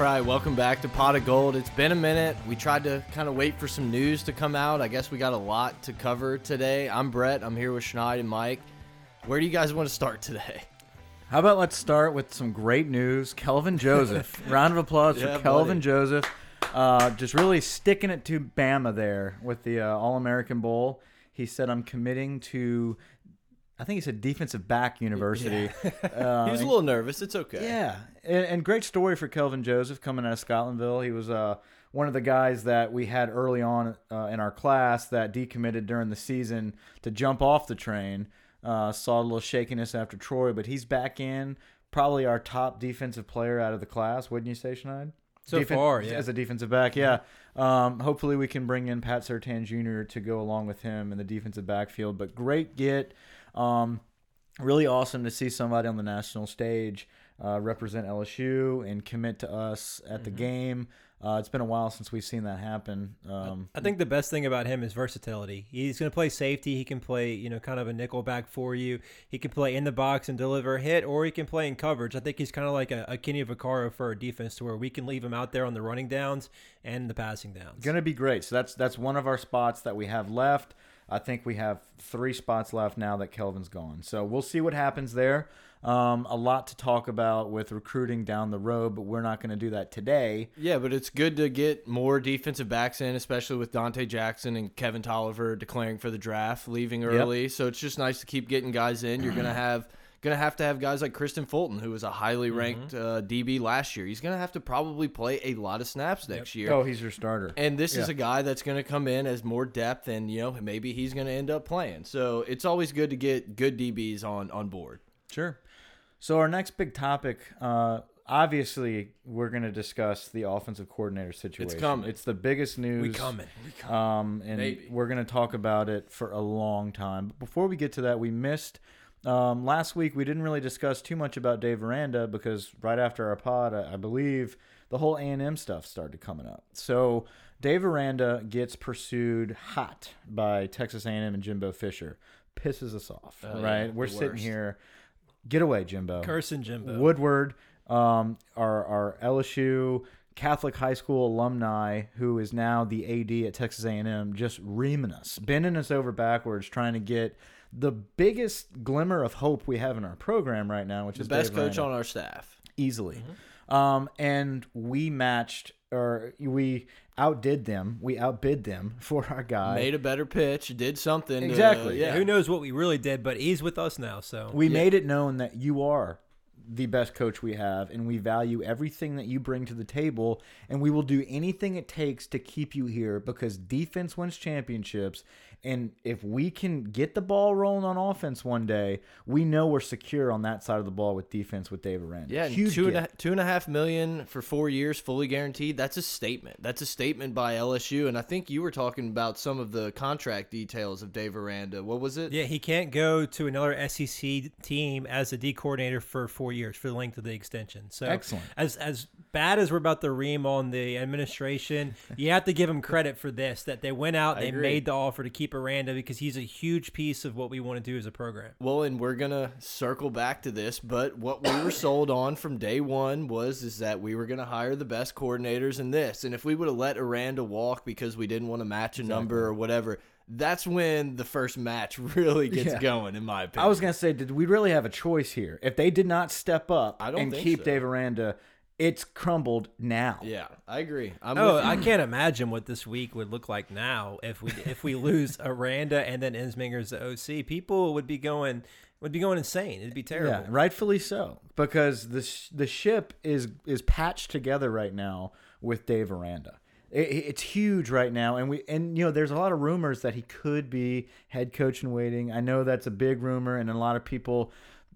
All right, welcome back to Pot of Gold. It's been a minute. We tried to kind of wait for some news to come out. I guess we got a lot to cover today. I'm Brett. I'm here with Schneid and Mike. Where do you guys want to start today? How about let's start with some great news. Kelvin Joseph. Round of applause Yeah, for Kelvin buddy. Joseph. Uh, just really sticking it to Bama there with the uh, All American Bowl. He said, I'm committing to, I think he said defensive back university. Uh, he was a little nervous. It's okay. yeah, and, and great story for Kelvin Joseph coming out of Scotlandville. He was uh, one of the guys that we had early on uh, in our class that decommitted during the season to jump off the train. Uh, saw a little shakiness after Troy, but he's back in. Probably our top defensive player out of the class, wouldn't you say, Schneid? So far, yeah. As a defensive back, yeah. Um, hopefully, we can bring in Pat Surtain Jr. to go along with him in the defensive backfield. But great get. Um, really awesome to see somebody on the national stage uh, represent LSU and commit to us at Mm-hmm. the game. Uh, it's been a while since we've seen that happen. Um, I think the best thing about him is versatility. He's going to play safety. He can play, you know, kind of a nickel back for you. He can play in the box and deliver a hit, or he can play in coverage. I think he's kind of like a, a Kenny Vaccaro for our defense, to where we can leave him out there on the running downs and the passing downs. Going to be great. So that's that's one of our spots that we have left. I think we have three spots left now that Kelvin's gone. So we'll see what happens there. Um, a lot to talk about with recruiting down the road, but we're not going to do that today. Yeah, but it's good to get more defensive backs in, especially with Donte Jackson and Kevin Toliver declaring for the draft, leaving early. So it's just nice to keep getting guys in. You're gonna have gonna have to have guys like Kristian Fulton, who was a highly ranked uh, DB last year. He's gonna have to probably play a lot of snaps next year. Oh, he's your starter. And this is a guy that's going to come in as more depth, and you know maybe he's going to end up playing. So it's always good to get good DBs on on board. Sure. So our next big topic, uh, obviously, we're going to discuss the offensive coordinator situation. It's coming. It's the biggest news. We coming. Um, and Maybe. we're going to talk about it for a long time. But before we get to that, we missed um, last week. We didn't really discuss too much about Dave Aranda because right after our pod, I, I believe the whole A and M stuff started coming up. So Dave Aranda gets pursued hot by Texas A and M and Jimbo Fisher. Pisses us off, Oh, right? yeah, We're sitting here. Get away, Jimbo. Cursing Jimbo. Woodward, um, our our LSU Catholic high school alumni, who is now the AD at Texas A&M, just reaming us, bending us over backwards, trying to get the biggest glimmer of hope we have in our program right now, which The is best Dave coach Aranda on our staff. easily. Um, and we matched or we outdid them. We outbid them for our guy. Made a better pitch, did something. to- Exactly. yeah. Who knows what we really did, but he's with us now. So We made it known that you are the best coach we have, and we value everything that you bring to the table, and we will do anything it takes to keep you here because defense wins championships. And if we can get the ball rolling on offense one day, we know we're secure on that side of the ball with defense with Dave Aranda. Yeah, huge two and, a, two and a half million for four years, fully guaranteed. That's a statement. That's a statement by LSU. And I think you were talking about some of the contract details of Dave Aranda. What was it? Yeah, he can't go to another SEC team as a D coordinator for four years for the length of the extension. So Excellent. As as bad as we're about to ream on the administration, you have to give them credit for this that they went out, I they agree. made the offer to keep Aranda because he's a huge piece of what we want to do as a program. Well, and we're gonna circle back to this, but what we were sold on from day one was is that we were gonna hire the best coordinators in this, and if we would have let Aranda walk because we didn't want to match a number or whatever, that's when the first match really gets Yeah. going, in my opinion. I was gonna say, did we really have a choice here? If they did not step up I don't and keep so. Dave Aranda, it's crumbled now. yeah, I agree. I'm Oh. I can't imagine what this week would look like now if we if we lose Aranda and then Ensminger's the OC. People would be going would be going insane. It'd be terrible. Yeah, rightfully so, because the sh the ship is is patched together right now with Dave Aranda. It, it's huge right now, and we and you know there's a lot of rumors that he could be head coach in waiting. I know that's a big rumor, and a lot of people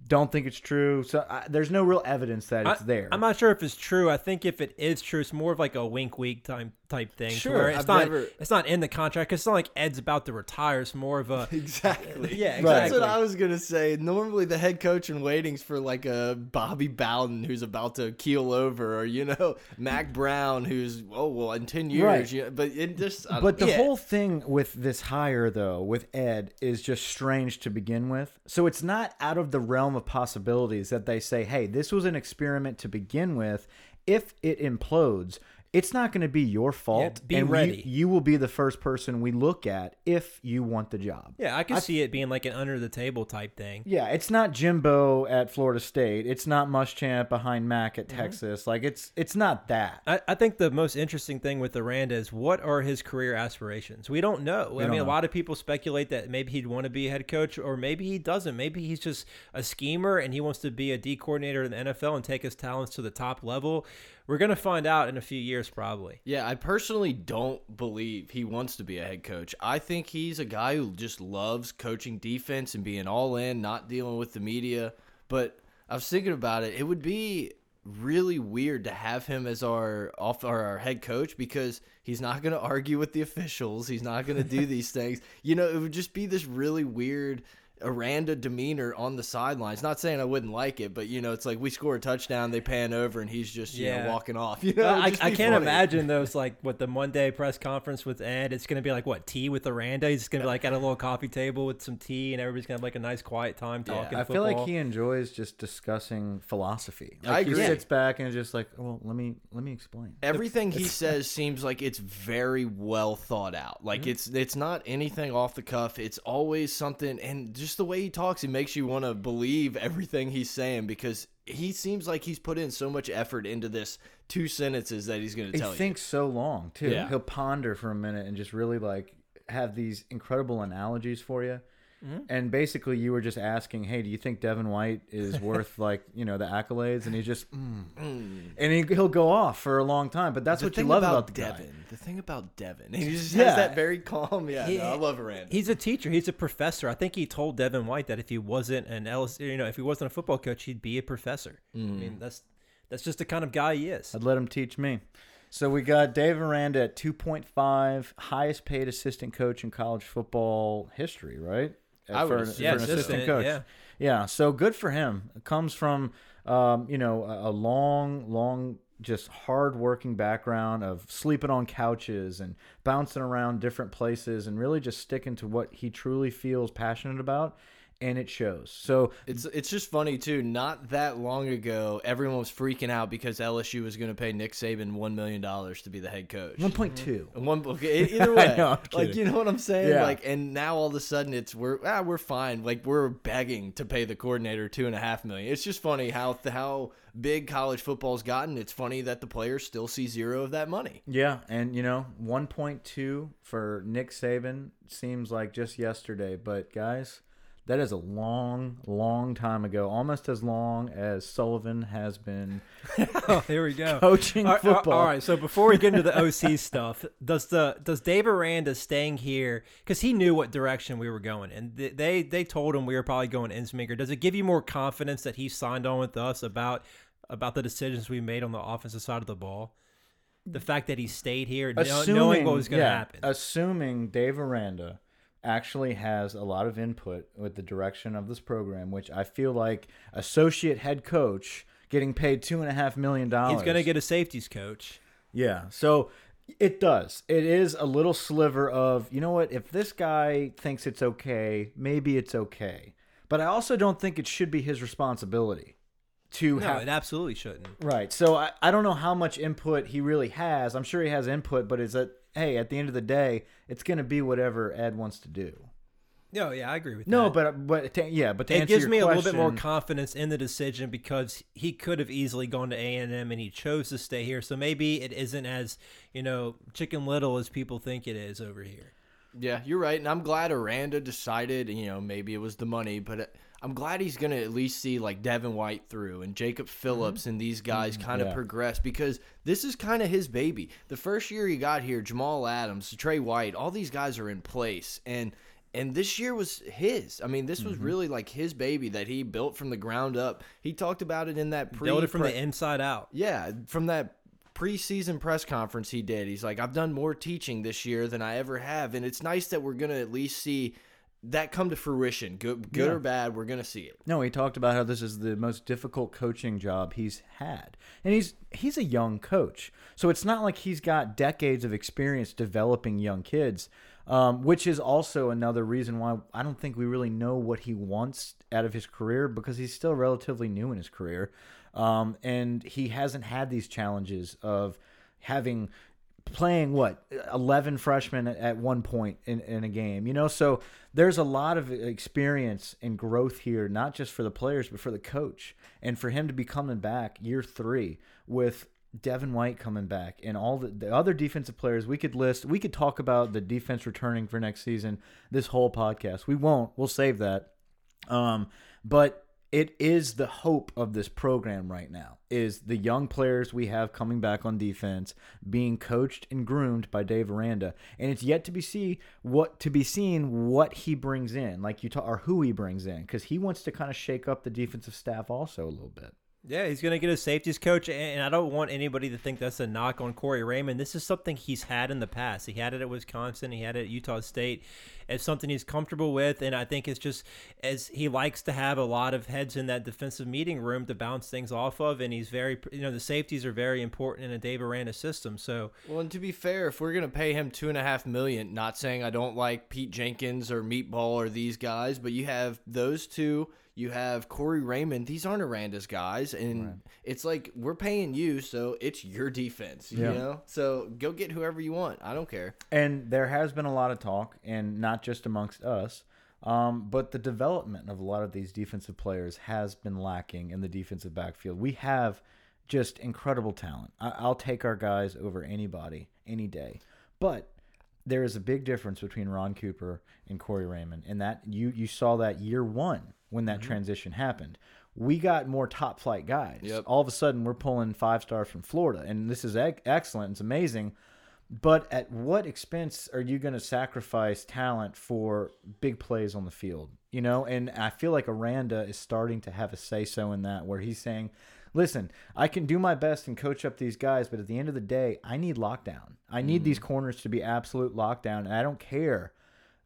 don't think it's true. So I, there's no real evidence that it's I- there. I'm not sure if it's true. I think if it is true, it's more of like a wink wink time type thing. Sure, it's I've not never- it's not in the contract. 'cause It's not like Ed's about to retire. It's more of a Exactly. Yeah, That's what I was gonna say. Normally, the head coach in waiting's for like a Bobby Bowden who's about to keel over, or you know, Mack Brown who's oh well in ten years. Right. You but it just. I But the Yeah. whole thing with this hire, though, with Ed, is just strange to begin with. So it's not out of the realm of possibilities that they say, hey, this was an experiment to begin with, if it implodes, it's not going to be your fault. be and we- ready. You, will be the first person we look at if you want the job. Yeah, I can see it being like an under the table type thing. Yeah, it's not Jimbo at Florida State. It's not Muschamp behind Mack at mm-hmm. Texas. Like it's it's not that. I, I think the most interesting thing with Aranda is what are his career aspirations? We don't know. I don't mean, a lot of people speculate that maybe he'd want to be a head coach, or maybe he doesn't. Maybe he's just a schemer and he wants to be a D coordinator in the NFL and take his talents to the top level. We're gonna find out in a few years, probably. Yeah, I personally don't believe he wants to be a head coach. I think he's a guy who just loves coaching defense and being all in, not dealing with the media. But I was thinking about it. It would be really weird to have him as our off our, our head coach because he's not going to argue with the officials. He's not going to do these things. You know, it would just be this really weird Aranda demeanor on the sidelines. Not saying I wouldn't like it, but you know, it's like we score a touchdown, they pan over, and he's just you Yeah. know walking off. You know, It'd I, I can't funny. imagine those like what the Monday press conference with Ed. It's gonna be like what tea with Aranda. He's just gonna be like at a little coffee table with some tea, and everybody's gonna have like a nice quiet time talking. I feel like he enjoys just discussing philosophy. I Like agree. He sits back and is just like, well, let me let me explain. Everything he says seems like it's very well thought out. Like it's it's not anything off the cuff. It's always something and just the way he talks, it makes you want to believe everything he's saying because he seems like he's put in so much effort into this two sentences that he's going to He tell you. thinks so long too. Yeah. He'll ponder for a minute and just really like have these incredible analogies for you. Mm-hmm. And basically, you were just asking, "Hey, do you think Devin White is worth like you know the accolades?" And he just, mm. and he, he'll go off for a long time. But that's the what you love about, about, the Devin, guy. the thing about Devin, he just Yeah. has that very calm. Yeah, He- no, I love Aranda. He's a teacher. He's a professor. I think he told Devin White that if he wasn't an LSU, you know, if he wasn't a football coach, he'd be a professor. I Mm. mean, that's that's just the kind of guy he is. I'd let him teach me. So we got Dave Aranda at 2.5, highest paid assistant coach in college football history, right? I would for, an- assume for Yeah, an assistant, assistant coach. yeah. Yeah, so good for him. It comes from, um, you know, a, a long, long, just hard-working background of sleeping on couches and bouncing around different places and really just sticking to what he truly feels passionate about, and it shows. So It's it's just funny too. Not that long ago, everyone was freaking out because LSU was going to pay Nick Saban one million dollars to be the head coach. 1.2. And One okay, e- either way, know, like you know what I'm saying. Yeah. Like, and now all of a sudden it's we're ah we're fine. Like we're begging to pay the coordinator two and a half million. It's just funny how how big college football's gotten. It's funny that the players still see zero of that money. Yeah, and you know, 1.2 for Nick Saban seems like just yesterday, but guys, that is a long, long time ago. Almost as long as Sullivan has been Oh, here we go. coaching All football. all right, so before we get into the OC stuff, does the does Dave Aranda staying here because he knew what direction we were going, and they they told him we were probably going Ensminger. Does it give you more confidence that he signed on with us about about the decisions we made on the offensive side of the ball? The fact that he stayed here, know- knowing what was going to yeah, happen. Assuming Dave Aranda actually has a lot of input with the direction of this program, which I feel like associate head coach getting paid two and a half million dollars. He's going to get a safeties coach. Yeah. So it does. It is a little sliver of, you know what, if this guy thinks it's okay, maybe it's okay. But I also don't think it should be his responsibility to No, have it absolutely shouldn't. Right. So I, I don't know how much input he really has. I'm sure he has input, but is that hey, at the end of the day, it's going to be whatever Ed wants to do. No, yeah, I agree with No, that. but but to, yeah, but to it gives your me a little bit more confidence in the decision because he could have easily gone to A and M and he chose to stay here. So maybe it isn't as you know chicken little as people think it is over here. Yeah, you're right, and I'm glad Aranda decided. You know, maybe it was the money, but uh, I'm glad he's gonna at least see like Devin White through and Jacob mm-hmm. Phillips and these guys mm-hmm. kind of yeah. progress because this is kind of his baby. The first year he got here, Jamal Adams, Trey White, all these guys are in place, and and this year was his. I mean, this was mm-hmm. really like his baby that he built from the ground up. He talked about it in that pre Build it from the inside out. yeah, from that preseason press conference he did, he's like, I've done more teaching this year than I ever have. And it's nice that we're going to at least see that come to fruition. Good, good Yeah. or bad, we're going to see it. No, he talked about how this is the most difficult coaching job he's had. And he's he's a young coach. So it's not like he's got decades of experience developing young kids. Um, which is also another reason why I don't think we really know what he wants out of his career because he's still relatively new in his career. Um, and he hasn't had these challenges of having playing what 11 freshmen at, one point in, in a game you know? So there's a lot of experience and growth here not just for the players but for the coach. And for him to be coming back year three with Devin White coming back and all the, the other defensive players we could list we could talk about the defense returning for next season this whole podcast. We won't. We'll save that. Um but it is the hope of this program right now is the young players we have coming back on defense being coached and groomed by Dave Aranda. And it's yet to be see what to be seen what he brings in. Like you talk or who he brings in cuz he wants to kind of shake up the defensive staff also a little bit yeah, he's going to get a safeties coach, and I don't want anybody to think that's a knock on Corey Raymond. This is something he's had in the past. He had it at Wisconsin, he had it at Utah State. It's something he's comfortable with, and I think it's just as he likes to have a lot of heads in that defensive meeting room to bounce things off of, and he's very, you know, the safeties are very important in a Dave Aranda system. So, well, and to be fair, if we're going to pay him two and a half million, not saying I don't like Pete Jenkins or Meatball or these guys, but you have those two you have Corey Raymond. These aren't Aranda's guys, and right. it's like we're paying you, so it's your defense. You yeah. know, so go get whoever you want. I don't care. And there has been a lot of talk, and not just amongst us, um, but the development of a lot of these defensive players has been lacking in the defensive backfield. We have just incredible talent. I will take our guys over anybody any day, but there is a big difference between Ron Cooper and Corey Raymond, and that you you saw that year one when that mm -hmm. transition happened. We got more top flight guys. Yep. All of a sudden, we're pulling five stars from Florida, and this is excellent. It's amazing. But at what expense are you going to sacrifice talent for big plays on the field? You know, and I feel like Aranda is starting to have a say so in that, where he's saying, listen, I can do my best and coach up these guys, but at the end of the day, I need lockdown. I need mm. these corners to be absolute lockdown, and I don't care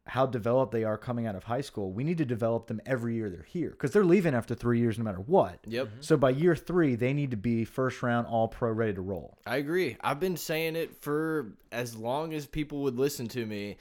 how developed they are coming out of high school. We need to develop them every year they're here because they're leaving after three years no matter what. Yep. Mm-hmm. So by year three, they need to be first round all pro ready to roll. I agree. I've been saying it for as long as people would listen to me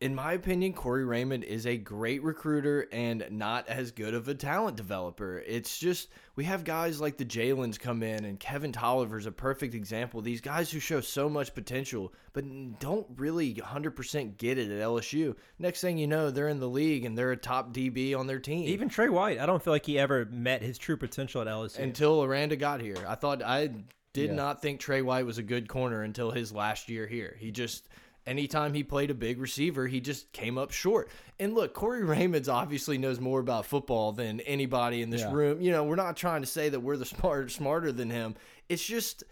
in my opinion, Corey Raymond is a great recruiter and not as good of a talent developer. It's just we have guys like the Jalen's come in, and Kevin Toliver is a perfect example. These guys who show so much potential, but don't really 100% get it at LSU. Next thing you know, they're in the league and they're a top DB on their team. Even Trey White, I don't feel like he ever met his true potential at LSU until Aranda got here. I thought I did yeah. not think Trey White was a good corner until his last year here. He just anytime he played a big receiver, he just came up short. And look, Corey Raymond's obviously knows more about football than anybody in this yeah. room. You know, we're not trying to say that we're the smart smarter than him. It's just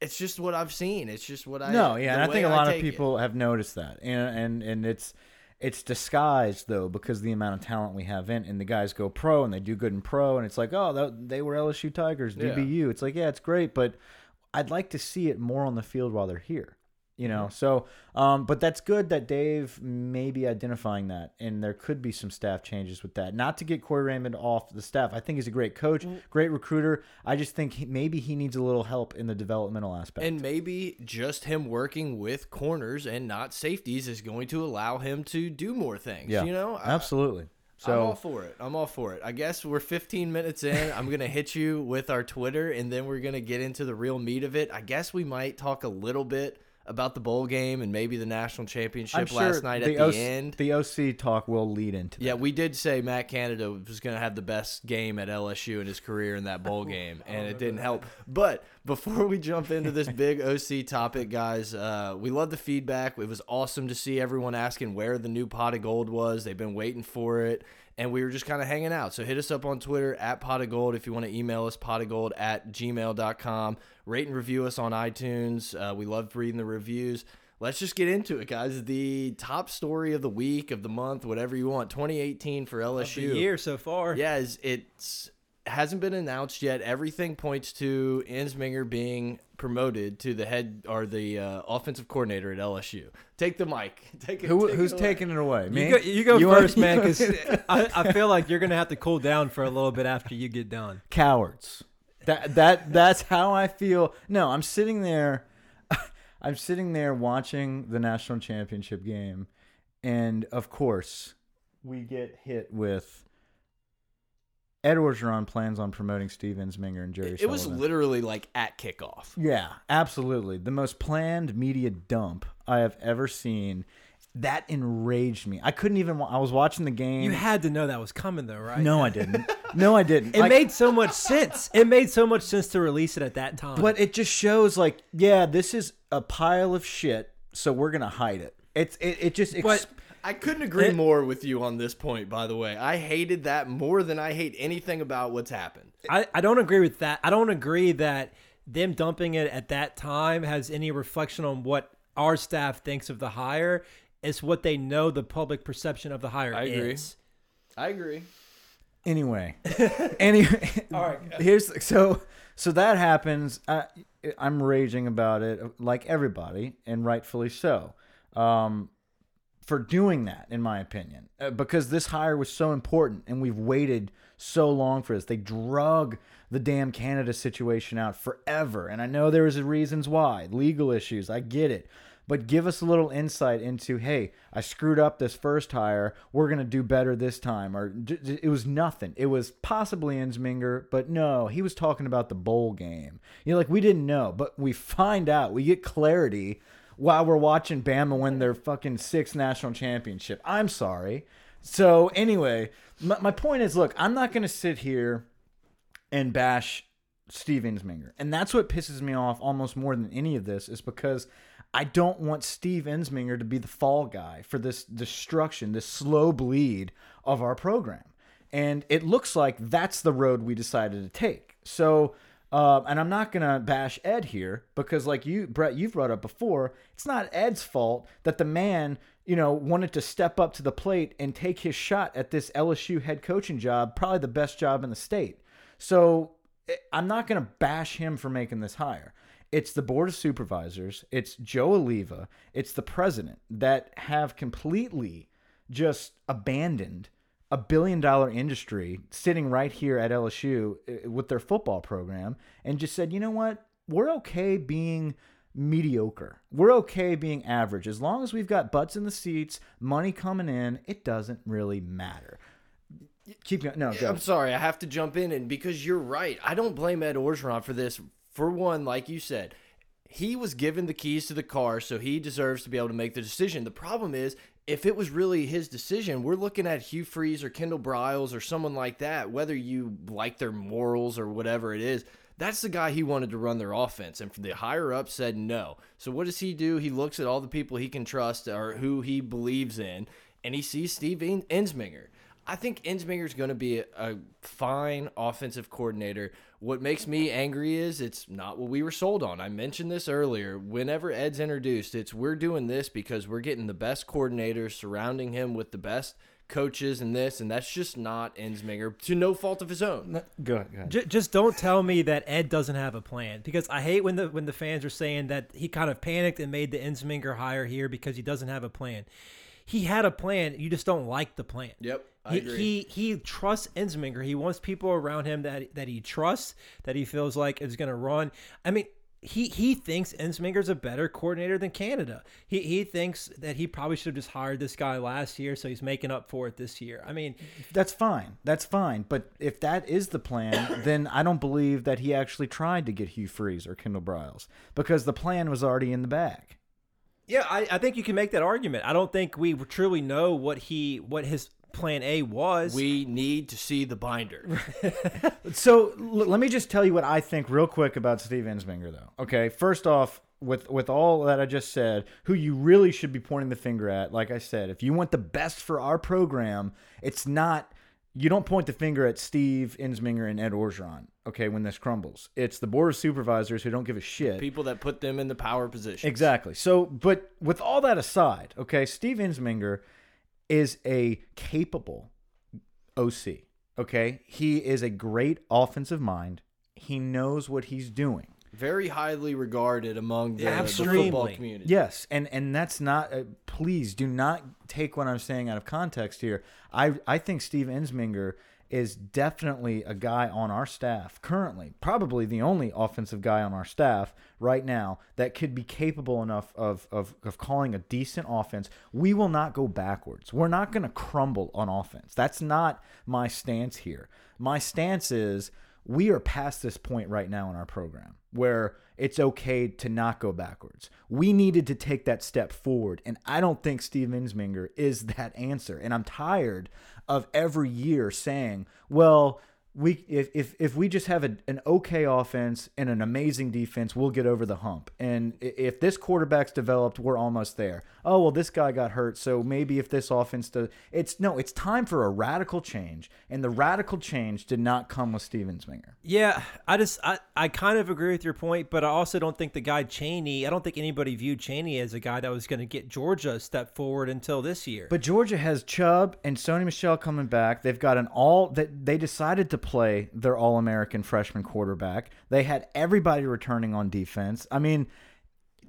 it's just what I've seen. It's just what I No, yeah, and I think a lot of people it. have noticed that. And and and it's it's disguised though because the amount of talent we have in and the guys go pro and they do good in pro and it's like, "Oh, they were LSU Tigers, DBU." Yeah. It's like, "Yeah, it's great, but I'd like to see it more on the field while they're here." You know so um, but that's good that dave may be identifying that and there could be some staff changes with that not to get corey raymond off the staff i think he's a great coach mm. great recruiter i just think he, maybe he needs a little help in the developmental aspect and maybe just him working with corners and not safeties is going to allow him to do more things yeah you know absolutely so I'm all for it. I'm all for it. I guess we're 15 minutes in. I'm gonna hit you with our Twitter, and then we're gonna get into the real meat of it. I guess we might talk a little bit about the bowl game and maybe the national championship sure last night at the, OC, end. The OC talk will lead into that. Yeah, we did say Matt Canada was going to have the best game at LSU in his career in that bowl game, and it didn't help. But before we jump into this big OC topic, guys, uh, we love the feedback. It was awesome to see everyone asking where the new pot of gold was. They've been waiting for it and we were just kind of hanging out. So hit us up on Twitter at pot of gold if you want to email us pot of gold at gmail.com. Rate and review us on iTunes. Uh, we love reading the reviews. Let's just get into it, guys. The top story of the week, of the month, whatever you want. 2018 for LSU. Year so far. Yeah, it's hasn't been announced yet. Everything points to Ensminger being promoted to the head or the uh, offensive coordinator at LSU. Take the mic. Take it. Who, take who's it taking it away? Me. You go, you go you first, are, man, because I, I feel like you're gonna have to cool down for a little bit after you get done. Cowards. That that that's how I feel. No, I'm sitting there. I'm sitting there watching the national championship game, and of course, we get hit with Ed Orgeron plans on promoting Steve Ensminger and Jerry. It was literally like at kickoff. Yeah, absolutely. The most planned media dump I have ever seen. That enraged me. I couldn't even. I was watching the game. You had to know that was coming, though, right? no, I didn't. No, I didn't. It Like, made so much sense. It made so much sense to release it at that time. but it just shows like, yeah, this is a pile of shit. So we're gonna hide it. It's it. It just. But- I couldn't agree It- more with you on this point, by the way. I hated that more than I hate anything about what's happened. I, I don't agree with that. I don't agree that them dumping it at that time has any reflection on what our staff thinks of the hire. It's what they know the public perception of the hire I agree. is. I agree. Anyway, anyway, all right. Here's so so that happens. I, I'm raging about it, like everybody, and rightfully so, um, for doing that, in my opinion, uh, because this hire was so important, and we've waited so long for this. They drug the damn Canada situation out forever, and I know there is reasons why, legal issues. I get it. But give us a little insight into, hey, I screwed up this first hire. We're gonna do better this time. Or it was nothing. It was possibly Ensminger, but no, he was talking about the bowl game. You know, like we didn't know, but we find out. We get clarity while we're watching Bama win their fucking sixth national championship. I'm sorry. So anyway, my, my point is, look, I'm not gonna sit here and bash Steve Ensminger. And that's what pisses me off almost more than any of this is because I don't want Steve Ensminger to be the fall guy for this destruction, this slow bleed of our program. And it looks like that's the road we decided to take. So, uh, and I'm not to bash Ed here because, like you, Brett, you've brought up before, it's not Ed's fault that the man, you know, wanted to step up to the plate and take his shot at this LSU head coaching job, probably the best job in the state. So eh, I'm not to bash him for making this hire. It's the board of supervisors, it's Joe Alleva, it's the president that have completely just abandoned a billion dollar industry sitting right here at LSU eh, with their football program and just said, you know what? We're okay being mediocre. We're okay being average. As long as we've got butts in the seats, money coming in, it doesn't really matter. Keep going. No, go. I'm sorry, I have to jump in, and because you're right, I don't blame Ed Orgeron for this. For one, like you said, he was given the keys to the car, so he deserves to be able to make the decision. The problem is, if it was really his decision, we're looking at Hugh Freeze or Kendall Briles or someone like that, whether you like their morals or whatever it is. That's the guy he wanted to run their offense, and the higher up said no. So what does he do? He looks at all the people he can trust or who he believes in, and he sees Steve En- Ensminger. I think Ensminger's going to be a, a fine offensive coordinator. What makes me angry is it's not what we were sold on. I mentioned this earlier. Whenever Ed's introduced, it's we're doing this because we're getting the best coordinators, surrounding him with the best coaches and this, and that's just not Ensminger to no fault of his own. Go ahead. Go ahead. J- just don't tell me that Ed doesn't have a plan because I hate when the when the fans are saying that he kind of panicked and made the Ensminger hire here because he doesn't have a plan. He had a plan. You just don't like the plan. Yep, I he, agree. He he trusts Ensminger. He wants people around him that that he trusts that he feels like is going to run. I mean. He, he thinks Ensminger's a better coordinator than Canada. He, he thinks that he probably should have just hired this guy last year, so he's making up for it this year. I mean, That's fine. That's fine. But if that is the plan, then I don't believe that he actually tried to get Hugh Freeze or Kendall Briles because the plan was already in the bag. Yeah, I, I think you can make that argument. I don't think we truly know what he what his plan A was. We need to see the binder. So l- let me just tell you what I think real quick about Steve Ensminger, though. Okay, first off, with with all that I just said, who you really should be pointing the finger at, like I said, if you want the best for our program, it's not. You don't point the finger at Steve Ensminger and Ed Orgeron. Okay, when this crumbles, it's the board of supervisors who don't give a shit. People that put them in the power position. Exactly. So, but with all that aside, okay, Steve Ensminger is a capable OC. Okay, he is a great offensive mind. He knows what he's doing. Very highly regarded among the, the football community. Yes, and and that's not. Uh, please do not take what I'm saying out of context here. I I think Steve Ensminger is definitely a guy on our staff currently, probably the only offensive guy on our staff right now that could be capable enough of, of, of calling a decent offense. We will not go backwards. We're not going to crumble on offense. That's not my stance here. My stance is we are past this point right now in our program where it's okay to not go backwards. We needed to take that step forward, and I don't think Steve Ensminger is that answer. And I'm tired of every year saying, well, we if if if we just have a, an okay offense and an amazing defense, we'll get over the hump. And if this quarterback's developed, we're almost there. Oh well, this guy got hurt, so maybe if this offense does, it's no, it's time for a radical change, and the radical change did not come with Steve Ensminger. Yeah, I just I, I kind of agree with your point, but I also don't think the guy Chaney. I don't think anybody viewed Chaney as a guy that was going to get Georgia a step forward until this year. But Georgia has Chubb and Sony Michel coming back. They've got an all that they decided to play their All American freshman quarterback. They had everybody returning on defense. I mean,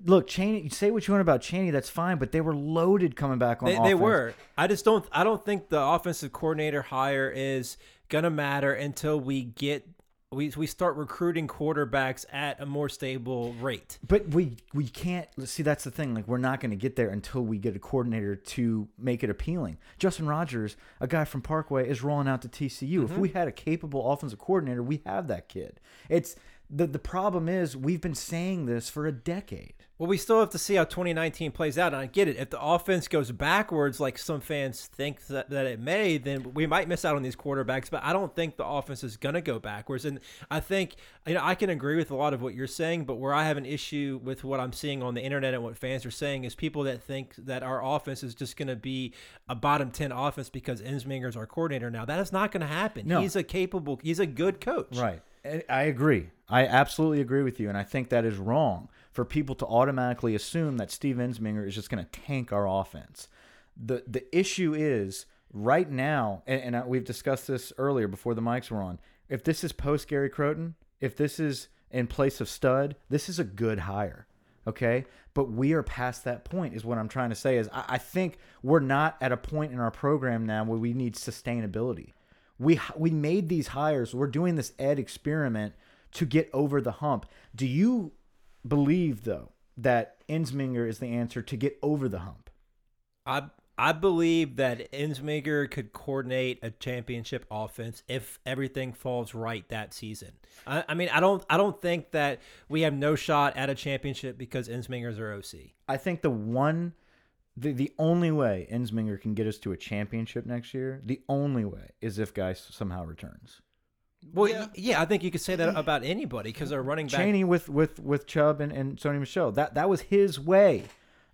look, Chaney. Say what you want about Chaney, that's fine, but they were loaded coming back on. They, offense. they were. I just don't. I don't think the offensive coordinator hire is gonna matter until we get we, we start recruiting quarterbacks at a more stable rate. But we we can't see that's the thing. Like we're not going to get there until we get a coordinator to make it appealing. Justin Rogers, a guy from Parkway, is rolling out to TCU. Mm -hmm. If we had a capable offensive coordinator, we have that kid. It's the the problem is we've been saying this for a decade. Well, we still have to see how 2019 plays out. And I get it. If the offense goes backwards, like some fans think that, that it may, then we might miss out on these quarterbacks. But I don't think the offense is going to go backwards. And I think, you know, I can agree with a lot of what you're saying. But where I have an issue with what I'm seeing on the internet and what fans are saying is people that think that our offense is just going to be a bottom 10 offense because Ensminger is our coordinator now. That is not going to happen. No. He's a capable, he's a good coach. Right. I agree. I absolutely agree with you. And I think that is wrong for people to automatically assume that Steve Ensminger is just going to tank our offense. The the issue is right now, and, and uh, we've discussed this earlier before the mics were on. If this is post Gary Crowton, if this is in place of Stud, this is a good hire. Okay, but we are past that point. Is what I'm trying to say. Is I, I think we're not at a point in our program now where we need sustainability. We we made these hires. We're doing this ed experiment to get over the hump. Do you believe though that Ensminger is the answer to get over the hump. I I believe that Ensminger could coordinate a championship offense if everything falls right that season. I, I, mean, I don't I don't think that we have no shot at a championship because Ensminger's our OC. I think the one the, the only way Ensminger can get us to a championship next year, the only way is if Guice somehow returns. Well, yeah. yeah, I think you could say that about anybody because they're running back. Chaney with with with Chubb and, and Sony Michel. That that was his way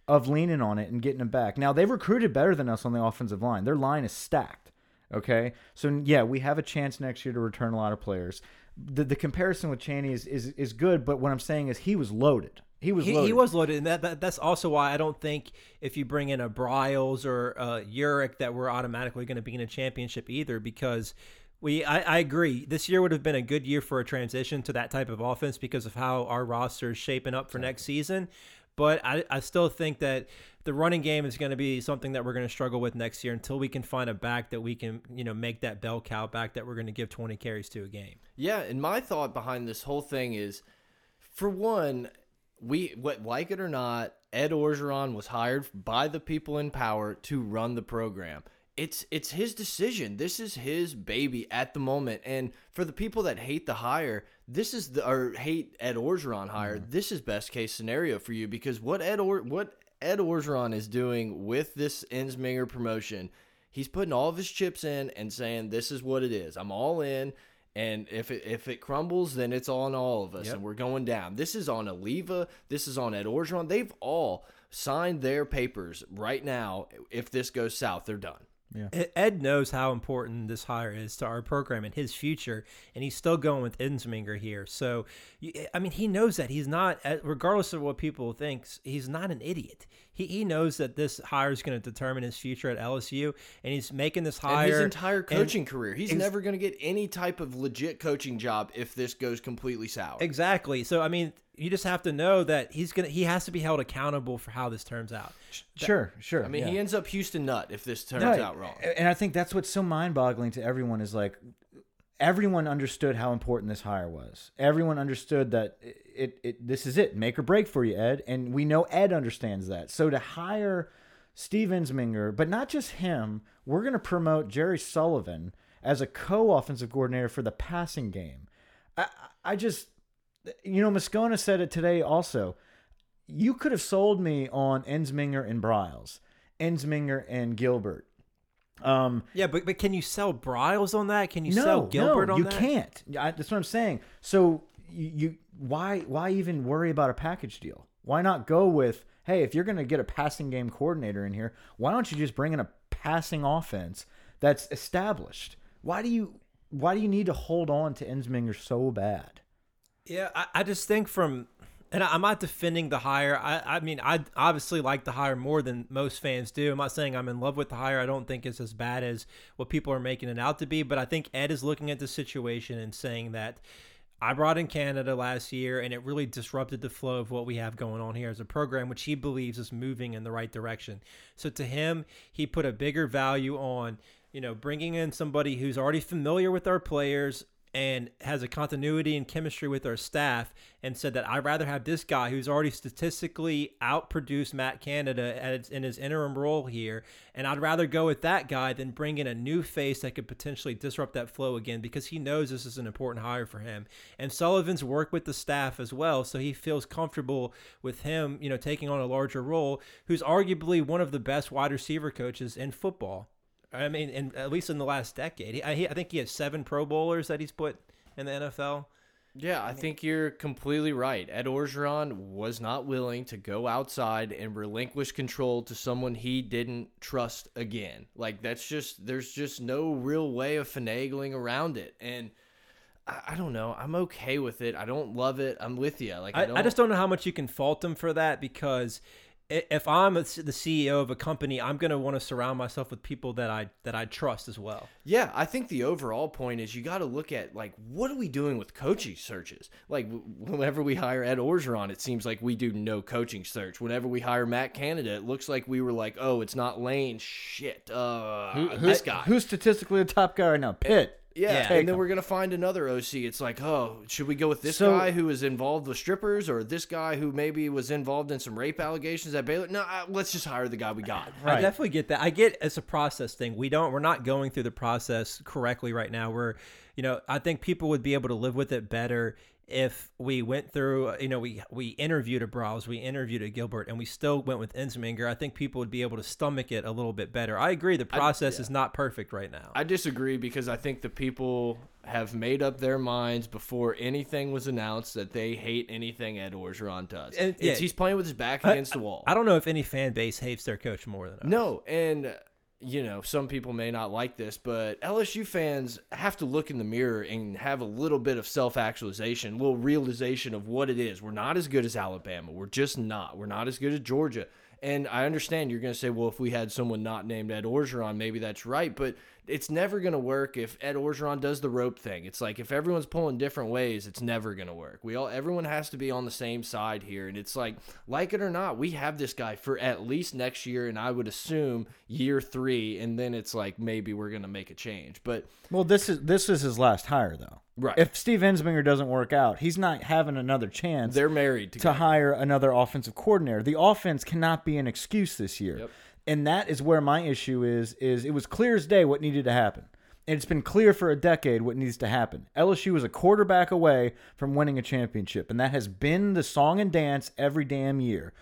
of leaning on it and getting him back. Now they've recruited better than us on the offensive line. Their line is stacked. Okay, so yeah, we have a chance next year to return a lot of players. The the comparison with Chaney is is is good, but what I'm saying is he was loaded. He was he, loaded. he was loaded, and that, that, that's also why I don't think if you bring in a Briles or a Urick that we're automatically going to be in a championship either because we, I, I, agree. This year would have been a good year for a transition to that type of offense because of how our roster is shaping up for next season. But I, I still think that the running game is going to be something that we're going to struggle with next year until we can find a back that we can, you know, make that bell cow back that we're going to give 20 carries to a game. Yeah, and my thought behind this whole thing is, for one, we what like it or not, Ed Orgeron was hired by the people in power to run the program it's it's his decision. This is his baby at the moment. And for the people that hate the hire, this is the or hate Ed Orgeron hire. Mm. This is best case scenario for you because what Ed or what Ed Orgeron is doing with this Ensminger promotion, he's putting all of his chips in and saying this is what it is. I'm all in. And if it if it crumbles, then it's on all of us, yep. and we're going down. This is on Alleva. This is on Ed Orgeron. They've all signed their papers right now. If this goes south, they're done. Yeah. Ed knows how important this hire is to our program and his future, and he's still going with Ensminger here. So, eh, I mean, he knows that he's not, eh, regardless of what people think, he's not an idiot. He, he knows that this hire is going to determine his future at LSU, and he's making this hire and his entire coaching career. He's never going to get any type of legit coaching job if this goes completely sour. Exactly. So, I mean, you just have to know that he's gonna he has to be held accountable for how this turns out. Sure, sure. I mean, yeah. he ends up Houston Nutt if this turns Right. out wrong. And I think that's what's so mind-boggling to everyone is like everyone understood how important this hire was. Everyone understood that it, it, it this is it, make or break for you, Ed, and we know Ed understands that. So to hire Steve Ensminger, but not just him, we're going to promote Jerry Sullivan as a co-offensive coordinator for the passing game. I I just you know Moscona said it today also. You could have sold me on Ensminger and Briles, Ensminger and Gilbert. Um, Yeah, but but can you sell Briles on that? Can you no, sell Gilbert no, on you that? You can't. I, that's what I'm saying. So you, you why why even worry about a package deal? Why not go with hey, if you're going to get a passing game coordinator in here, why don't you just bring in a passing offense that's established? Why do you why do you need to hold on to Ensminger so bad? Yeah, I, I just think from, and I, I'm not defending the hire. I, I mean, I obviously like the hire more than most fans do. I'm not saying I'm in love with the hire. I don't think it's as bad as what people are making it out to be. But I think Ed is looking at the situation and saying that I brought in Canada last year, and it really disrupted the flow of what we have going on here as a program, which he believes is moving in the right direction. So to him, he put a bigger value on, you know, bringing in somebody who's already familiar with our players and has a continuity and chemistry with our staff, and said that I'd rather have this guy who's already statistically outproduced Matt Canada in his interim role here, and I'd rather go with that guy than bring in a new face that could potentially disrupt that flow again because he knows this is an important hire for him. And Sullivan's worked with the staff as well, so he feels comfortable with him, you know, taking on a larger role. Who's arguably one of the best wide receiver coaches in football. I mean, in, at least in the last decade, he, I, he, I think he has seven Pro Bowlers that he's put in the NFL. Yeah, I think you're completely right. Ed Orgeron was not willing to go outside and relinquish control to someone he didn't trust again. Like that's just there's just no real way of finagling around it. And I, I don't know. I'm okay with it. I don't love it. I'm with you. Like I, I, don't, I just don't know how much you can fault him for that because i- if I'm a, the CEO of a company, I'm going to want to surround myself with people that I that I trust as well. Yeah, I think the overall point is you got to look at like what are we doing with coaching searches? Like w- whenever we hire Ed Orgeron, it seems like we do no coaching search. Whenever we hire Matt Canada, it looks like we were like, oh, it's not Lane. Shit, uh, this guy. Who's statistically the top guy right now? Pitt. Yeah, Yeah. and then him. we're gonna find another OC. It's like, oh, should we go with this So- guy who is involved with strippers, or this guy who maybe was involved in some rape allegations at Baylor? No, uh, let's just hire the guy we got. I definitely get that. I get it's a process thing. We don't we're not going through the process correctly right now. We're you know, I think people would be able to live with it better if we went through, uh, you know, we we interviewed a Browse, we interviewed a Gilbert, and we still went with Ensminger. I think people would be able to stomach it a little bit better. I agree, the process is not perfect right now. I disagree because I think the people have made up their minds before anything was announced that they hate anything Ed Orgeron does. And- yeah. he's playing with his back against the wall. I don't know if any fan base hates their coach more than us. No, and you know, some people may not like this, but LSU fans have to look in the mirror and have a little bit of self-actualization, a little realization of what it is. We're not as good as Alabama. We're just not. We're not as good as Georgia. And I understand you're going to say, well, if we had someone not named Ed Orgeron, maybe that's right. But it's never going to work if Ed Orgeron does the rope thing. It's like if everyone's pulling different ways, it's never going to work. We all, everyone has to be on the same side here. And it's like, like it or not, we have this guy for at least next year, and I would assume year three. And then it's like maybe we're going to make a change. But Well, this is this is his last hire though. Right. If Steve Ensminger doesn't work out, he's not having another chance they're married to hire another offensive coordinator. The offense cannot be an excuse this year. Yep. And that is where my issue is is it was clear as day what needed to happen. And it's been clear for a decade what needs to happen. LSU is a quarterback away from winning a championship, and that has been the song and dance every damn year.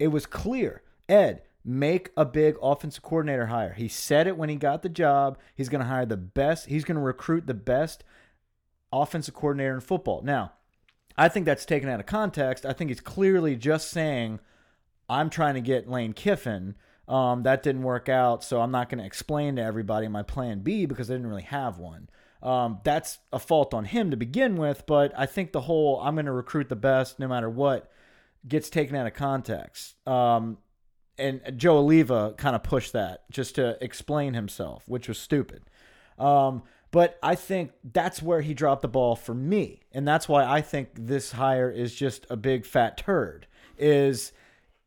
It was clear. Ed, make a big offensive coordinator hire. He said it when he got the job. He's going to hire the best. He's going to recruit the best offensive coordinator in football. Now, I think that's taken out of context. I think he's clearly just saying, I'm trying to get Lane Kiffin. Um, that didn't work out, so I'm not going to explain to everybody my plan B because I didn't really have one. Um, that's a fault on him to begin with, but I think the whole I'm going to recruit the best no matter what gets taken out of context. Um, and Joe Oliva kind of pushed that just to explain himself, which was stupid. Um, But I think that's where he dropped the ball for me. And that's why I think this hire is just a big fat turd. Is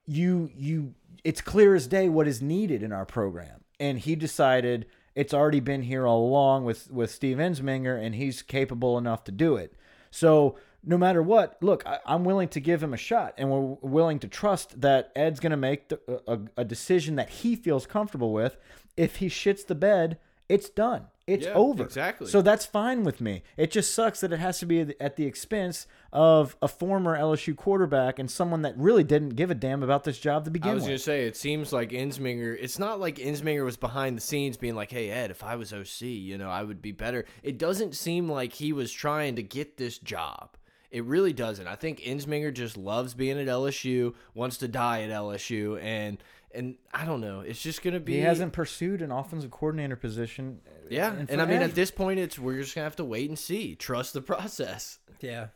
you you it's clear as day what is needed in our program. And he decided it's already been here all along with with Steve Ensminger and he's capable enough to do it. So no matter what, look, I, am willing to give him a shot, and we're willing to trust that Ed's going to make the, a, a, decision that he feels comfortable with. If he shits the bed, it's done. It's yeah, over. Exactly. So that's fine with me. It just sucks that it has to be at the expense of a former LSU quarterback and someone that really didn't give a damn about this job to begin with. I was going to say, it seems like Ensminger, it's not like Ensminger was behind the scenes being like, hey, Ed, if I was OC, you know, I would be better. It doesn't seem like he was trying to get this job. It really doesn't. I think Ensminger just loves being at LSU, wants to die at LSU, and and I don't know. It's just gonna be. He hasn't pursued an offensive coordinator position. Uh, yeah, and I mean, at this point, it's we're just gonna have to wait and see. Trust the process. Yeah,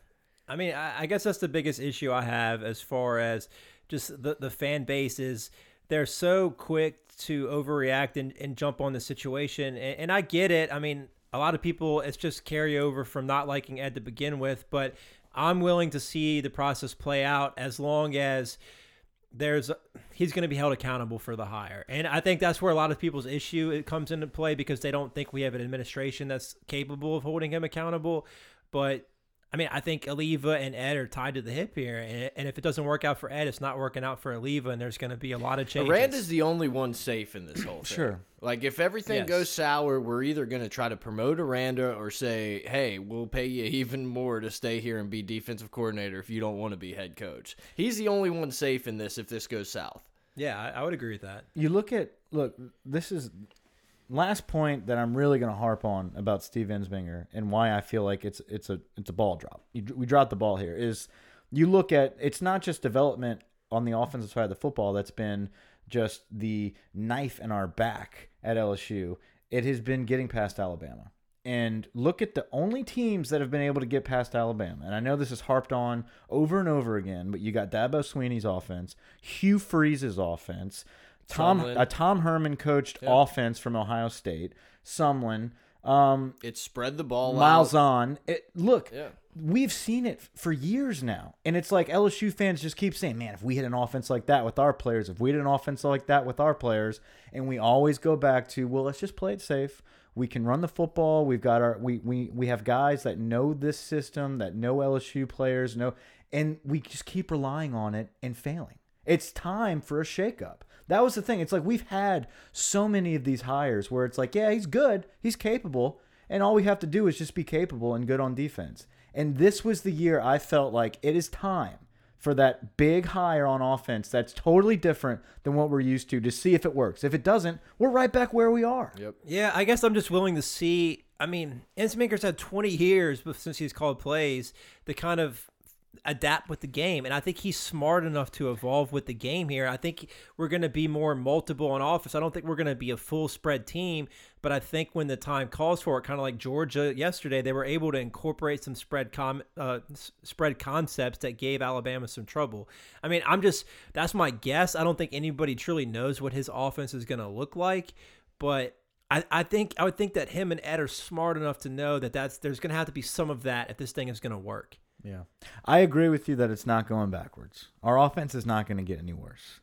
I mean, I, I guess that's the biggest issue I have as far as just the the fan base is they're so quick to overreact and, and jump on the situation, and, and I get it. I mean, a lot of people, it's just carryover from not liking Ed to begin with, but I'm willing to see the process play out as long as there's he's going to be held accountable for the hire. And I think that's where a lot of people's issue it comes into play because they don't think we have an administration that's capable of holding him accountable. But I mean, I think Alleva and Ed are tied to the hip here, and, and if it doesn't work out for Ed, it's not working out for Alleva, and there's going to be a lot of changes. Aranda's the only one safe in this whole thing. Sure. Like if everything Yes. goes sour, we're either going to try to promote Aranda or say, "Hey, we'll pay you even more to stay here and be defensive coordinator if you don't want to be head coach." He's the only one safe in this if this goes south. Yeah, I, I would agree with that. You look at look. This is last point that I'm really going to harp on about Steve Ensminger and why I feel like it's it's a it's a ball drop. You, we dropped the ball here. Is you look at it's not just development on the offensive side of the football that's been just the knife in our back at LSU. It has been getting past Alabama. And look at the only teams that have been able to get past Alabama. And I know this is harped on over and over again, but you got Dabo Swinney's offense, Hugh Freeze's offense, Tom Sumlin. a Tom Herman coached Yeah. offense from Ohio State, Sumlin, um, It spread the ball Miles out. on. It, look, Yeah. we've seen it for years now. And it's like LSU fans just keep saying, man, if we had an offense like that with our players, if we had an offense like that with our players, and we always go back to, well, let's just play it safe. We can run the football. We've got our we we we have guys that know this system, that know LSU players, know and we just keep relying on it and failing. It's time for a shakeup. That was the thing. It's like we've had so many of these hires where it's like, yeah, he's good, he's capable, and all we have to do is just be capable and good on defense. And this was the year I felt like it is time for that big hire on offense that's totally different than what we're used to to see if it works. If it doesn't, we're right back where we are. Yep. Yeah, I guess I'm just willing to see. I mean, Ensminger's had 20 years since he's called plays to kind of adapt with the game, and I think he's smart enough to evolve with the game here. I think we're going to be more multiple on offense. I don't think we're going to be a full spread team, but I think when the time calls for it, kind of like Georgia yesterday, they were able to incorporate some spread com uh, spread concepts that gave Alabama some trouble. I mean, I'm just that's my guess. I don't think anybody truly knows what his offense is going to look like, but I, I think I would think that him and Ed are smart enough to know that that's there's going to have to be some of that if this thing is going to work. Yeah. I agree with you that it's not going backwards. Our offense is not going to get any worse.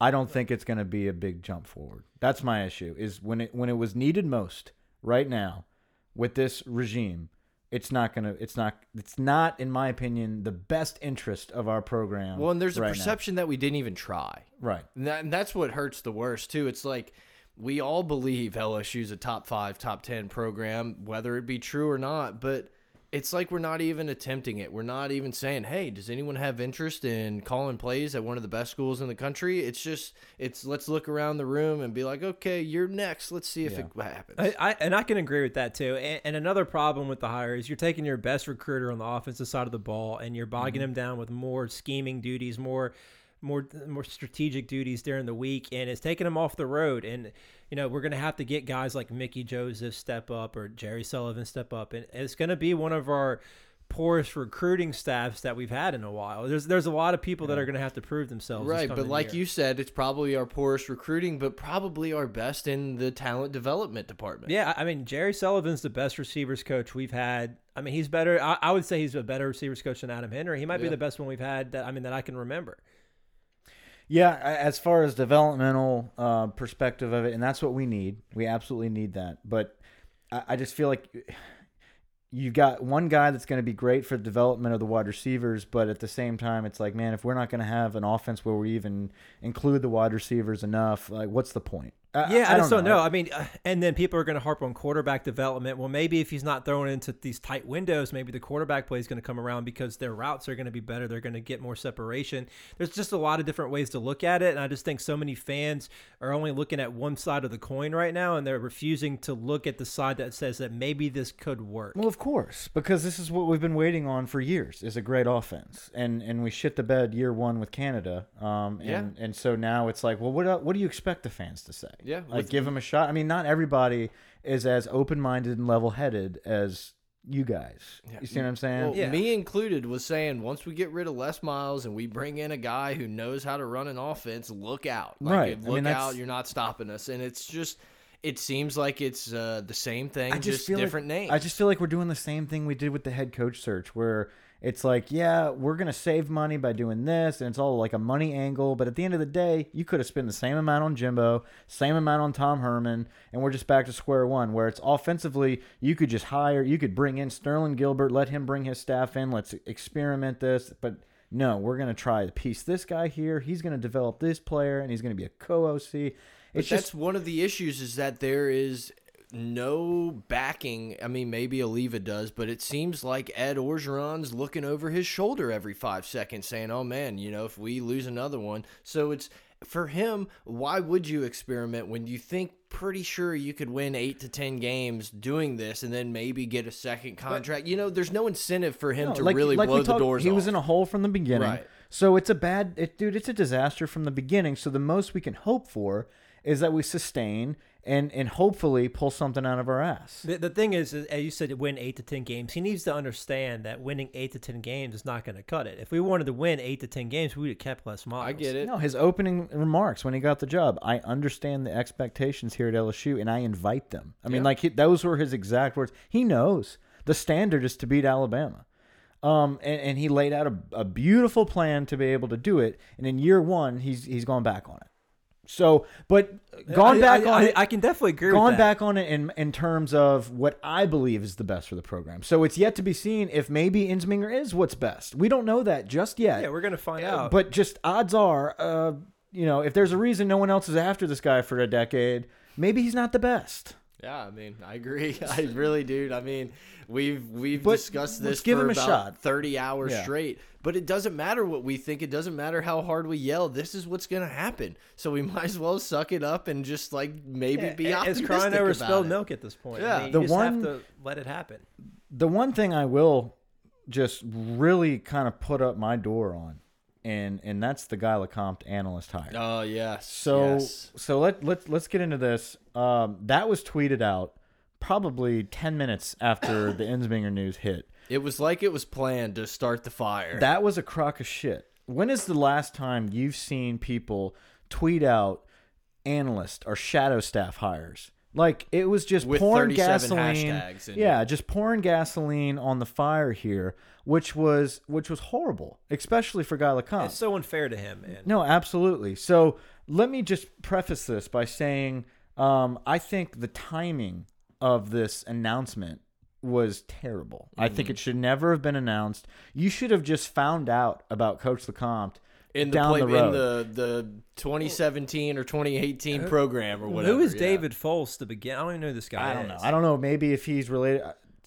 I don't think it's going to be a big jump forward. That's my issue. Is when it when it was needed most right now with this regime, it's not going to it's not it's not in my opinion the best interest of our program. Well, and there's a right now. perception that we didn't even try. Right. And, that, and that's what hurts the worst too. It's like we all believe LSU's a top five, top ten program, whether it be true or not. But it's like we're not even attempting it. We're not even saying, "Hey, does anyone have interest in calling plays at one of the best schools in the country?" It's just it's let's look around the room and be like, "Okay, you're next. Let's see if Yeah. it happens." I, I and I can agree with that too. And, and another problem with the hire is you're taking your best recruiter on the offensive side of the ball and you're bogging mm-hmm. him down with more scheming duties, more more more strategic duties during the week, and it's taking him off the road. And you know we're gonna have to get guys like Mickey Joseph step up or Jerry Sullivan step up, and it's gonna be one of our poorest recruiting staffs that we've had in a while. There's there's a lot of people that are going to have to prove themselves. Right, but like year. you said, it's probably our poorest recruiting, but probably our best in the talent development department. Yeah, I mean Jerry Sullivan's the best receivers coach we've had. I mean he's better. I, I would say he's a better receivers coach than Adam Henry. He might be the best one we've had. That I mean that I can remember. Yeah, as far as developmental uh, perspective of it, and that's what we need. We absolutely need that. But I, I just feel like you've got one guy that's going to be great for the development of the wide receivers, but at the same time, it's like, man, if we're not going to have an offense where we even include the wide receivers enough, like, what's the point? I, Yeah, I, just don't know. know. I mean, uh, and then people are going to harp on quarterback development. Well, maybe if he's not throwing into these tight windows, maybe the quarterback play is going to come around because their routes are going to be better. They're going to get more separation. There's just a lot of different ways to look at it, and I just think so many fans are only looking at one side of the coin right now, and they're refusing to look at the side that says that maybe this could work. Well, of course, because this is what we've been waiting on for years is a great offense, and and we shit the bed year one with Canada, um, and Yeah. and so now it's like, well, what uh, what do you expect the fans to say? Yeah, like give them a shot. I mean, not everybody is as open minded and level headed as you guys. You see what I'm saying? Well, Yeah. me included was saying once we get rid of Les Miles and we bring in a guy who knows how to run an offense, look out. Like, Right. if- I mean, Look out, you're not stopping us. And it's just it seems like it's uh, the same thing, I just, just feel different like, names. I just feel like we're doing the same thing we did with the head coach search, where it's like, yeah, we're gonna save money by doing this, and it's all like a money angle. But at the end of the day, you could have spent the same amount on Jimbo, same amount on Tom Herman, and we're just back to square one. Where it's offensively, you could just hire, you could bring in Sterling Gilbert, let him bring his staff in, let's experiment this, but. No, we're gonna try to piece this guy here. He's gonna develop this player, and he's gonna be a co-OC. But It's that's just one of the issues is that there is no backing. I mean, maybe Alleva does, but it seems like Ed Orgeron's looking over his shoulder every five seconds, saying, "Oh man, you know, if we lose another one." So it's for him. Why would you experiment when you think pretty sure you could win eight to ten games doing this, and then maybe get a second contract? you know, there's no incentive for him No, to like- really like blow the talked- doors. He was in a hole from the beginning. Right. So it's a bad, it, dude. It's a disaster from the beginning. So the most we can hope for is that we sustain and and hopefully pull something out of our ass. The, the thing is, is, as you said, to win eight to ten games, he needs to understand that winning eight to ten games is not going to cut it. If we wanted to win eight to ten games, we would have kept Les Miles. I get it. No, his opening remarks when he got the job. I understand the expectations here at LSU, and I invite them. I mean, Yeah. like he, those were his exact words. He knows the standard is to beat Alabama. Um, and, and he laid out a, a beautiful plan to be able to do it. And in year one, he's he's gone back on it. So, but gone I- back I, on I, it. I can definitely agree. gone with that. back on it in in terms of what I believe is the best for the program. So it's yet to be seen if maybe Ensminger is what's best. We don't know that just yet. Yeah, we're gonna find Uh, out. But just odds are, uh, you know, if there's a reason no one else is after this guy for a decade, maybe he's not the best. Yeah, I mean, I agree. I really do. I mean, we've we've But discussed this give for him a about shot. thirty hours Yeah. straight. But it doesn't matter what we think. It doesn't matter how hard we yell. This is what's gonna happen. So we might as well suck it up and just like maybe Yeah, be it's optimistic crying over about spilled it. milk at this point. Yeah. I mean, The you just one- have to let it happen. The one thing I will just really kind of put up my door on, and and that's the Guy LeCompte analyst hire. Oh yes. So yes. so let let's let's get into this. Um, that was tweeted out probably ten minutes after the Ensminger news hit. it was like it was planned to start the fire. That was a crock of shit. When is the last time you've seen people tweet out analyst or shadow staff hires? Like it was just With pouring 37 gasoline. hashtags Yeah, just pouring gasoline on the fire here, which was which was horrible, especially for Guy LeCompte. It's so unfair to him, man. No, absolutely. So let me just preface this by saying um, I think the timing of this announcement was terrible. I think Mm-hmm. it should never have been announced. You should have just found out about Coach LeCompte in the down play, the road. in the the 2017 or 2018 program or whatever. Who is yeah. David Foles to begin? I don't even know who this guy I don't is. know. I don't know. Maybe if he's related.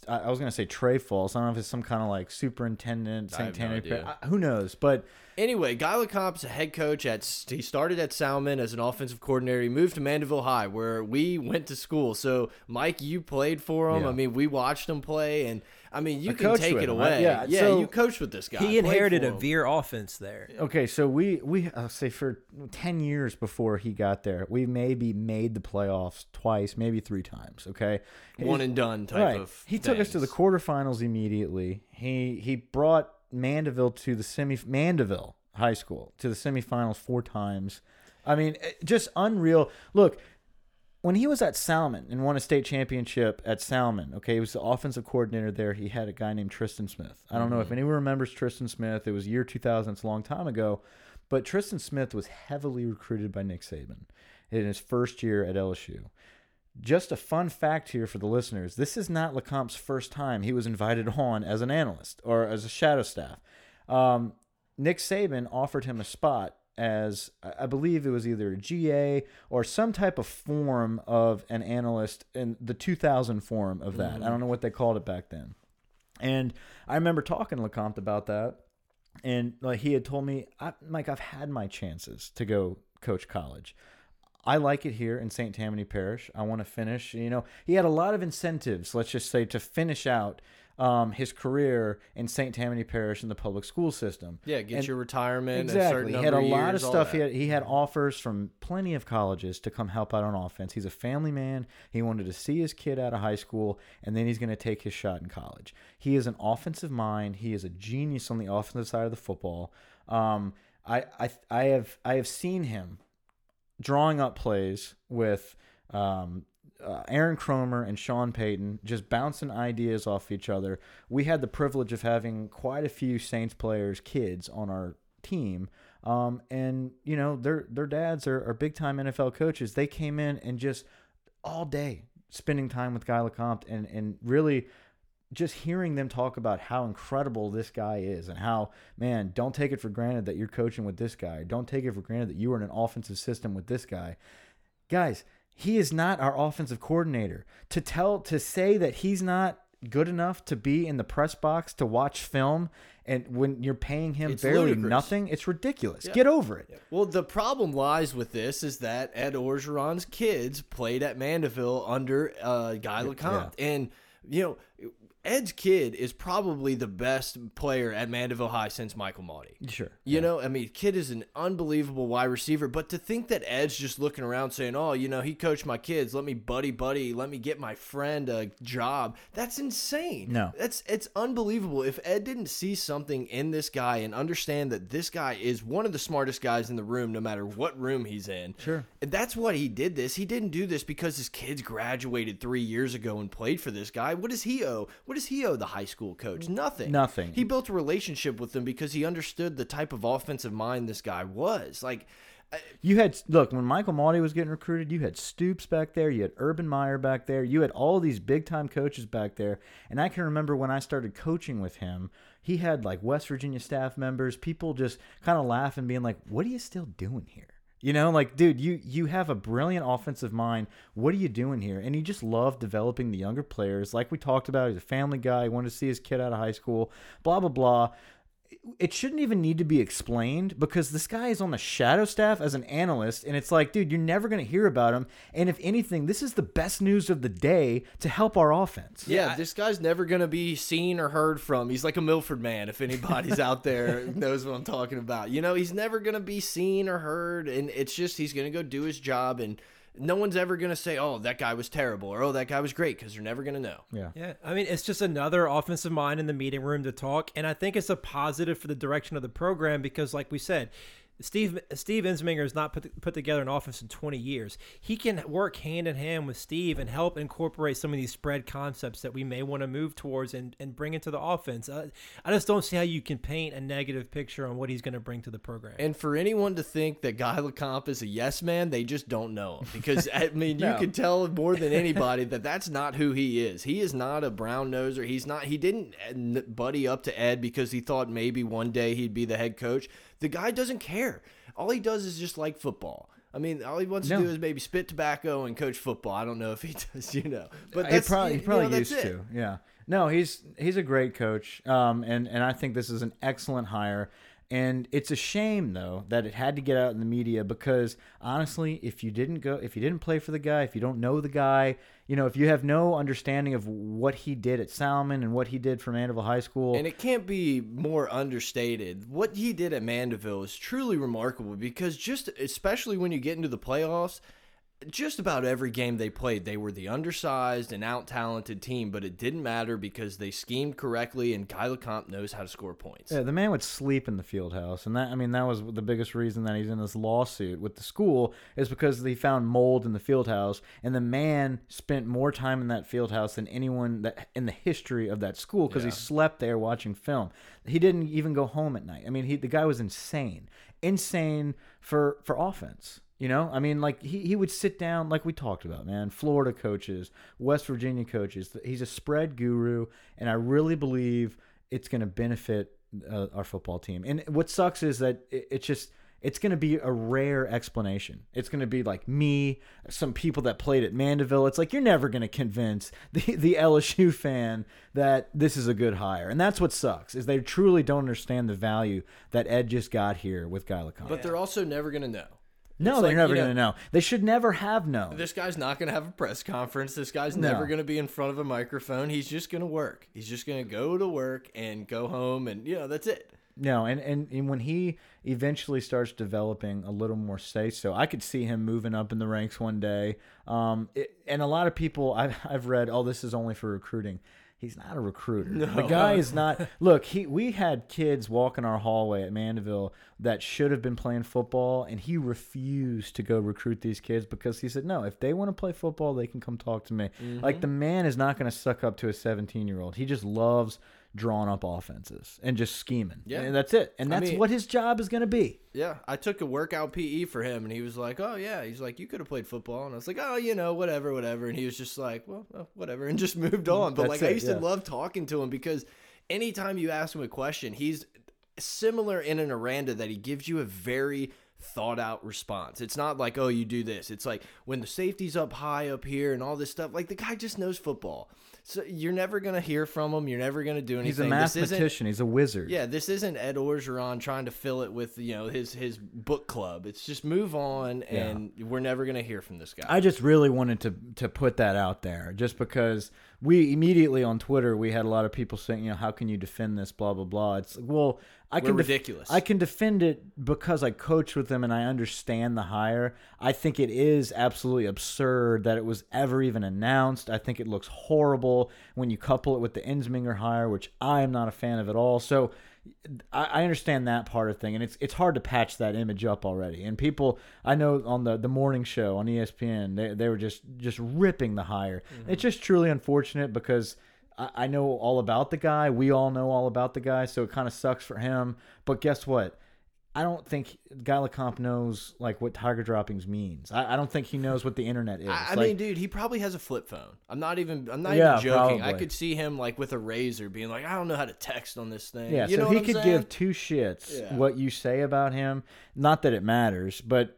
I, I was going to say Trey Falls. I don't know if it's some kind of like superintendent. I no Santana- idea. I- Who knows? But Anyway, Guy LeCompte's a head coach at. He started at Salmen as an offensive coordinator. He moved to Mandeville High, where we went to school. So, Mike, you played for him. Yeah. I mean, we watched him play, and I mean, you can take with it him, right? away. Yeah, Yeah, so- you coach with this guy. He inherited a him. veer offense there. Okay, so we we I'll say for ten years before he got there, we maybe made the playoffs twice, maybe three times. Okay, one and done type right. of. He took us to the quarterfinals immediately. He he brought Mandeville to the semi Mandeville High School to the semifinals four times. I mean, eh, just unreal. Look, when he was at Salmen and won a state championship at Salmen, okay, he was the offensive coordinator there. He had a guy named Tristan Smith. I don't know if anyone remembers Tristan Smith. It was year 2000, it's a long time ago. But Tristan Smith was heavily recruited by Nick Saban in his first year at LSU. Just a fun fact here for the listeners this is not LeCompte's first time he was invited on as an analyst or as a shadow staff. Um, Nick Saban offered him a spot as I believe it was either a GA or some type of form of an analyst in the 2000 form of that. I mm. don't know what they called it back then. And I remember talking to LeCompte about that. And like he had told me, I, Mike, I've had my chances to go coach college. I like it here in St. Tammany Parish. I want to finish. You know, he had a lot of incentives, let's just say, to finish out um, his career in St. Tammany Parish in the public school system. Yeah, get And- your retirement. A Exactly. He had a lot years, of stuff. He had, he had offers from plenty of colleges to come help out on offense. He's a family man. He wanted to see his kid out of high school, and then he's going to take his shot in college. He is an offensive mind. He is a genius on the offensive side of the football. Um, I, I, I have I have seen him drawing up plays with um, uh, Aaron Kromer and Sean Payton just bouncing ideas off each other. We had the privilege of having quite a few Saints players, kids on our team. Um, and you know their their dads are, are big time NFL coaches. They came in and just all day spending time with Guy LeCompte and and really just hearing them talk about how incredible this guy is and how man don't take it for granted that you're coaching with this guy don't take it for granted that you are in an offensive system with this guy guys he is not our offensive coordinator. To tell to say that he's not good enough to be in the press box to watch film and when you're paying him It's barely ludicrous. nothing it's ridiculous. Get over it. Well, the problem lies with this is that Ed Orgeron's kids played at Mandeville under uh, Guy LeCompte, and you know. Ed's kid is probably the best player at Mandeville High since Michael Maudie. sure You know, I mean, kid is an unbelievable wide receiver, but to think that Ed's just looking around saying, "Oh, you know, he coached my kids. Let me buddy buddy. Let me get my friend a job." That's insane. No. that's it's unbelievable. If Ed didn't see something in this guy and understand that this guy is one of the smartest guys in the room, no matter what room he's in, Sure. that's what he did. This he didn't do this because his kids graduated three years ago and played for this guy. What does he owe? What does he owe the high school coach? Nothing. Nothing. He built a relationship with them because he understood the type of offensive mind this guy was. Like, uh, You had look when Michael Maudie was getting recruited. You had Stoops back there. You had Urban Meyer back there. You had all these big time coaches back there. And I can remember when I started coaching with him, he had like West Virginia staff members, people just kind of laughing, being like, "What are you still doing here?" You know, like, dude, you you have a brilliant offensive mind. What are you doing here? And he just loved developing the younger players. Like we talked about, he's a family guy. He wanted to see his kid out of high school. Blah blah blah it shouldn't even need to be explained because this guy is on the shadow staff as an analyst and it's like dude you're never going to hear about him and if anything this is the best news of the day to help our offense yeah, this guy's never gonna be seen or heard from. He's like a Milford man. If anybody's out there knows what I'm talking about, you know, he's never gonna be seen or heard, and it's just he's gonna go do his job, and no one's ever gonna say, "Oh, that guy was terrible," or "Oh, that guy was great," because they're never gonna know. yeah Yeah, I mean, it's just another offensive mind in the meeting room to talk, and I think it's a positive for the direction of the program because, like we said, Steve Steve Ensminger has not put put together an offense in 20 years. He can work hand in hand with Steve and help incorporate some of these spread concepts that we may want to move towards and, and bring into the offense. I, I just don't see how you can paint a negative picture on what he's going to bring to the program. And for anyone to think that Guy LeCompte is a yes man, they just don't know him. Because, I mean, you can tell more than anybody that that's not who he is. He is not a brown noser. He's not, he didn't uh, buddy up to Ed because he thought maybe one day he'd be the head coach. The guy doesn't care. All he does is just like football. I mean, all he wants No. to do is maybe spit tobacco and coach football. I don't know if he does, you know. But he that's probably, you he probably know, that's used it. to yeah no he's he's a great coach um and and i think this is an excellent hire And it's a shame though that it had to get out in the media because honestly, if you didn't go, if you didn't play for the guy, if you don't know the guy, you know, if you have no understanding of what he did at Salmen and what he did for Mandeville High School, And it can't be more understated. What he did at Mandeville is truly remarkable because just especially when you get into the playoffs, just about every game they played, they were the undersized and out talented team, but it didn't matter because they schemed correctly and Guy LeCompte knows how to score points. Yeah, the man would sleep in the field house, and that I mean that was the biggest reason that he's in this lawsuit with the school is because they found mold in the field house, and the man spent more time in that field house than anyone that in the history of that school because Yeah. he slept there watching film. He didn't even go home at night. I mean, he the guy was insane, insane for for offense. You know, I mean, like he, he would sit down, like we talked about, man. Florida coaches, West Virginia coaches. He's a spread guru, and I really believe it's going to benefit uh, our football team. And what sucks is that it, it's just it's going to be a rare explanation. It's going to be like me, some people that played at Mandeville. It's like you're never going to convince the the LSU fan that this is a good hire, and that's what sucks is they truly don't understand the value that Ed just got here with Guy LeCompte. But they're also never going to know. No, it's they're like, never you know- going to know. They should never have known. This guy's not going to have a press conference. This guy's No. never going to be in front of a microphone. He's just going to work. He's just going to go to work and go home, and you know that's it. No, and, and, and when he eventually starts developing a little more say so, I could see him moving up in the ranks one day. Um, it, and a lot of people I've, I've read, oh, this is only for recruiting. He's not a recruiter. The guy is not. Look, he we had kids walking our hallway at Mandeville that should have been playing football, and he refused to go recruit these kids because he said, no, if they want to play football, they can come talk to me. Like mm-hmm. the man is not going to suck up to a 17 year old. He just loves drawing up offenses and just scheming. Yeah. and that's it. And I that's mean- what his job is going to be. Yeah, I took a workout PE for him, and he was like, "Oh yeah," he's like, "You could have played football," and I was like, "Oh, you know, whatever, whatever," and he was just like, "Well, uh, whatever," and just moved on. But That's like, I used yeah. to love talking to him because anytime you ask him a question, he's similar in an Aranda that he gives you a very thought out response. It's not like, "Oh, you do this." It's like when the safety's up high up here and all this stuff. Like the guy just knows football. So you're never gonna hear from him. You're never gonna do anything. He's a mathematician. He's a wizard. yeah, this isn't Ed Orgeron trying to fill it with you know his his book club. It's just move on, and we're never gonna hear from this guy. I just really wanted to to put that out there, just because we immediately on Twitter we had a lot of people saying, you know, how can you defend this? Blah blah blah. It's like, well, I We're can ridiculous. I can defend it because I coach with them and I understand the hire. I think it is absolutely absurd that it was ever even announced. I think it looks horrible when you couple it with the Ensminger hire, which I am not a fan of at all. So. I I understand that part of thing, and it's it's hard to patch that image up already. And people, I know on the the morning show on ESPN, they they were just just ripping the hire. Mm-hmm. It's just truly unfortunate because I, I know all about the guy. We all know all about the guy, so it kind of sucks for him. But guess what? I don't think Guy LeCompte knows like what tiger droppings means. I, I don't think he knows what the internet is. I, I Like, mean, dude, he probably has a flip phone. I'm not even. I'm not Yeah, even joking. I could see him like with a razor, being like, I don't know how to text on this thing. Yeah, you so know he I'm could saying? give two shits Yeah. what you say about him. Not that it matters, but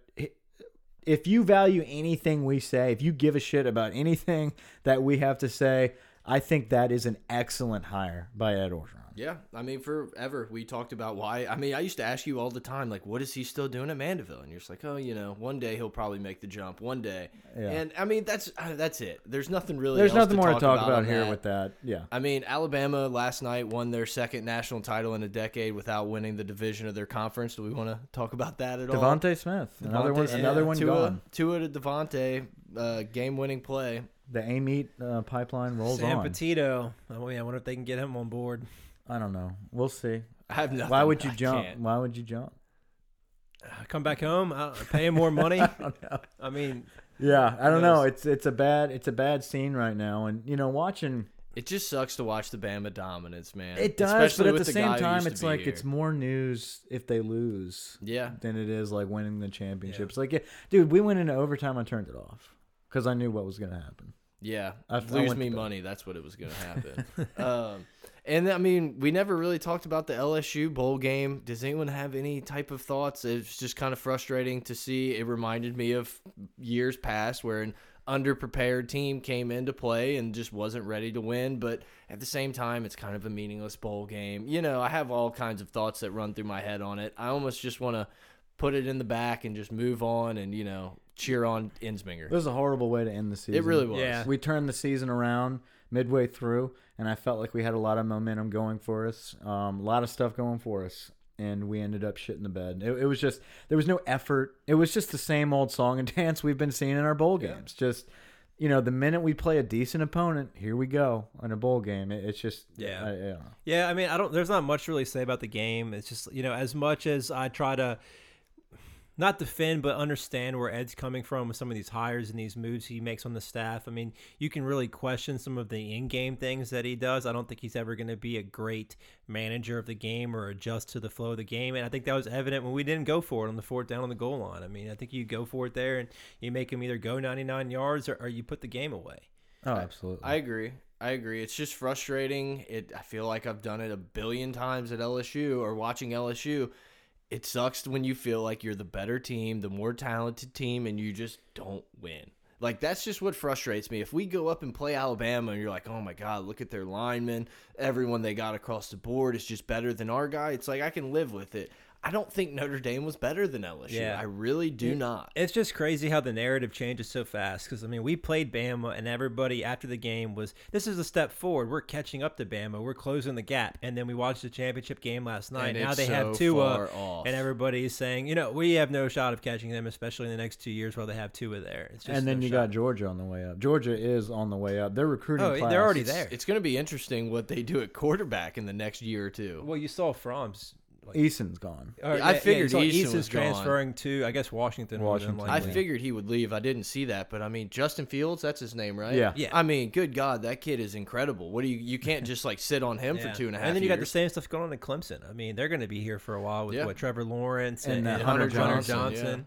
if you value anything we say, if you give a shit about anything that we have to say, I think that is an excellent hire by Ed Orgeron. Yeah, I mean, forever we talked about why. I mean, I used to ask you all the time, like, what is he still doing at Mandeville? And you're just like, oh, you know, one day he'll probably make the jump. One day. Yeah. And I mean, that's uh, that's it. There's nothing really. There's nothing more to talk about, on here that. with that. Yeah. I mean, Alabama last night won their second national title in a decade without winning the division of their conference. Do we want to talk about that at all? DeVonta Smith, another one, DeVonta- another one Tua, gone. Tua to DeVonta, uh, game-winning play. The Ameet uh, pipeline rolls Sam on. Petito. Oh yeah, I wonder if they can get him on board. I don't know. We'll see. I have nothing. Why would you I jump? can't. Why would you jump? Uh, Come back home, uh, pay him more money. I mean, Yeah, I don't know. knows? It's it's a bad it's a bad scene right now, and you know, watching It just sucks to watch the Bama dominance, man. It does, Especially but at with the guy same who time, used to it's be like here. it's more news if they lose yeah. than it is like winning the championships. Like, yeah, dude, we went into overtime. I turned it off because I knew what was going to happen. Yeah, I- I lose went me money. That's what it was going to happen. um, and I mean, we never really talked about the LSU bowl game. Does anyone have any type of thoughts? It's just kind of frustrating to see. It reminded me of years past, where an underprepared team came into play and just wasn't ready to win. But at the same time, it's kind of a meaningless bowl game. You know, I have all kinds of thoughts that run through my head on it. I almost just want to put it in the back and just move on and, you know, cheer on Ensminger. It was a horrible way to end the season. It really was. Yeah. We turned the season around midway through, and I felt like we had a lot of momentum going for us, um, a lot of stuff going for us, and we ended up shitting the bed. It, it was just there was no effort. It was just the same old song and dance we've been seeing in our bowl games. Just you know, the minute we play a decent opponent, here we go in a bowl game. It, it's just Yeah. I, yeah. Yeah, I mean, I don't. There's not much to really say about the game. It's just you know, as much as I try to not defend, but understand where Ed's coming from with some of these hires and these moves he makes on the staff. I mean, you can really question some of the in-game things that he does. I don't think he's ever going to be a great manager of the game or adjust to the flow of the game. And I think that was evident when we didn't go for it on the fourth down on the goal line. I mean, I think you go for it there and you make him either go 99 yards or, or you put the game away. Oh, absolutely. I agree. I agree. It's just frustrating. It. I feel like I've done it a billion times at LSU or watching LSU. It sucks when you feel like you're the better team, the more talented team, and you just don't win. Like that's just what frustrates me. If we go up and play Alabama, and you're like, "Oh my God, look at their linemen! Everyone they got across the board is just better than our guy." It's like I can live with it. I don't think Notre Dame was better than LSU. Yeah. I really do not. It's just crazy how the narrative changes so fast. Because I mean, we played Bama, and everybody after the game was, "This is a step forward. We're catching up to Bama. We're closing the gap." And then we watched the championship game last night. And now it's they have so Tua, far off. and everybody's saying, "You know, we have no shot of catching them, especially in the next two years while they have Tua there." It's just and then no you shot. got Georgia on the way up. Georgia is on the way up. They're recruiting. Oh, class. they're already It's- there. It's going to be interesting what they do at quarterback in the next year or two. well, you saw Fromm's. Like, Eason's gone. or, I figured so Easton Easton's was gone. transferring to, I guess, Washington. more than Washington, I likely. figured he would leave. I didn't see that, but I mean, Justin Fields, that's his name, right? Yeah. Yeah. I mean, good God, that kid is incredible. What do you? You can't just like sit on him Yeah. for two and a half. And then you got the same stuff going on in Clemson. I mean, they're going to be here for a while with Yeah. what Trevor Lawrence And, and, and Hunter Hunter, Johnson, Johnson.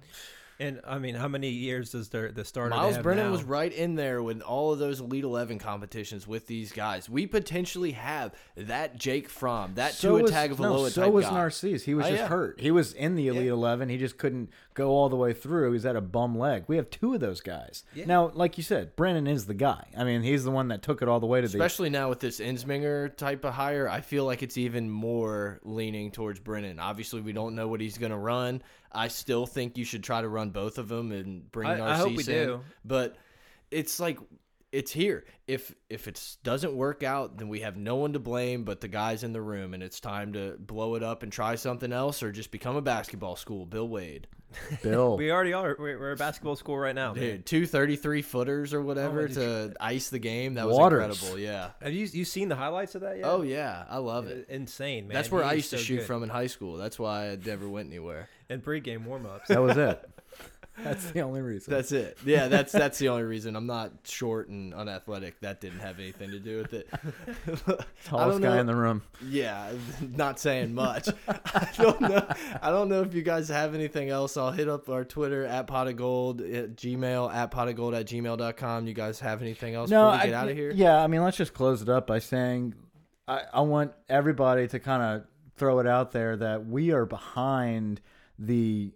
And I mean, how many years does their the starter? they Miles have Brennan now? was right in there with all of those Elite Eleven competitions with these guys. We potentially have that Jake Fromm, that Tua was, Tagovailoa no, so type was guy. Narcisse. He was Oh, just yeah. hurt. He was in the Elite Eleven. He just couldn't go all the way through. He's at a bum leg. We have two of those guys. Now, like you said, Brennan is the guy. I mean, he's the one that took it all the way to the. Especially now with this Ensminger type of hire, I feel like it's even more leaning towards Brennan. Obviously, we don't know what he's going to run. I still think you should try to run both of them and bring I- Narcisse I hope we in. do. But it's like it's here. If if it doesn't work out, then we have no one to blame but the guys in the room, and it's time to blow it up and try something else, or just become a basketball school. Bill Wade, Bill. We already are. We're, we're a basketball school right now. man. dude, two thirty three footers or whatever Oh, did to ice the game. That was Waters. incredible. Yeah. Have you you seen the highlights of that yet? Oh yeah, I love it. insane, man. That's where I He's used to shoot good. from in high school. That's why I never went anywhere. In pregame warm-ups. that was it. That's the only reason. That's it. Yeah, that's that's the only reason. I'm not short and unathletic. That didn't have anything to do with it. I tallest guy know- in the room. Yeah, not saying much. I don't know. I don't know if you guys have anything else. I'll hit up our Twitter at pot of gold, at Gmail at pot of gold at gmail.com. You guys have anything else No, before we I, get out of here? Yeah, I mean, let's just close it up by saying I, I want everybody to kind of throw it out there that we are behind the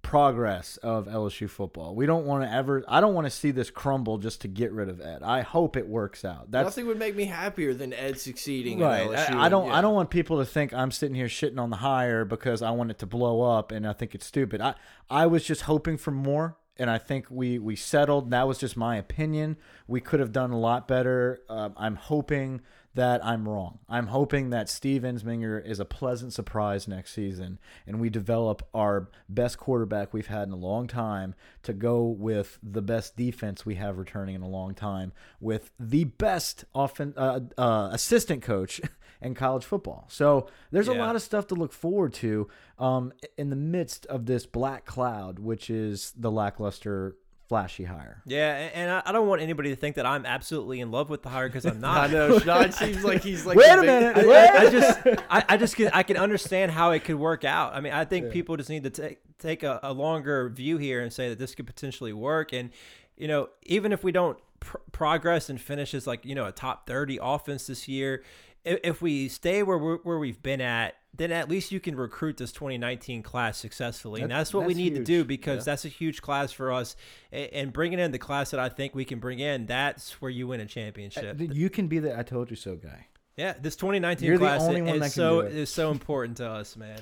progress of LSU football. We don't want to ever. I don't want to see this crumble just to get rid of Ed. I hope it works out. That's Nothing would make me happier than Ed succeeding right. I, I don't. Yeah. I don't want people to think I'm sitting here shitting on the hire because I want it to blow up and I think it's stupid. I I was just hoping for more. And I think we we settled. That was just my opinion. We could have done a lot better. Um, I'm hoping that I'm wrong. I'm hoping that Steve Ensminger is a pleasant surprise next season, and we develop our best quarterback we've had in a long time to go with the best defense we have returning in a long time, with the best offen- uh, uh, assistant coach in college football. So there's a lot of stuff to look forward to um, in the midst of this black cloud, which is the lackluster, flashy hire. Yeah, and I- I don't want anybody to think that I'm absolutely in love with the hire because I'm not. I know. Schneid seems like he's like. Wait a big- minute. I, Wait. I just, I, I just can, I can understand how it could work out. I mean, I think people just need to take take a, a longer view here and say that this could potentially work. And you know, even if we don't pr- progress and finish as like you know a top thirty offense this year, if, if we stay where we're, where we've been at then at least you can recruit this 2019 class successfully. And that's what we that's need to do because that's a huge class for us. And bringing in the class that I think we can bring in, that's where you win a uh, championship. You can be the "I told you so" guy. yeah, this 2019 You're class is so do it. is so important to us, man.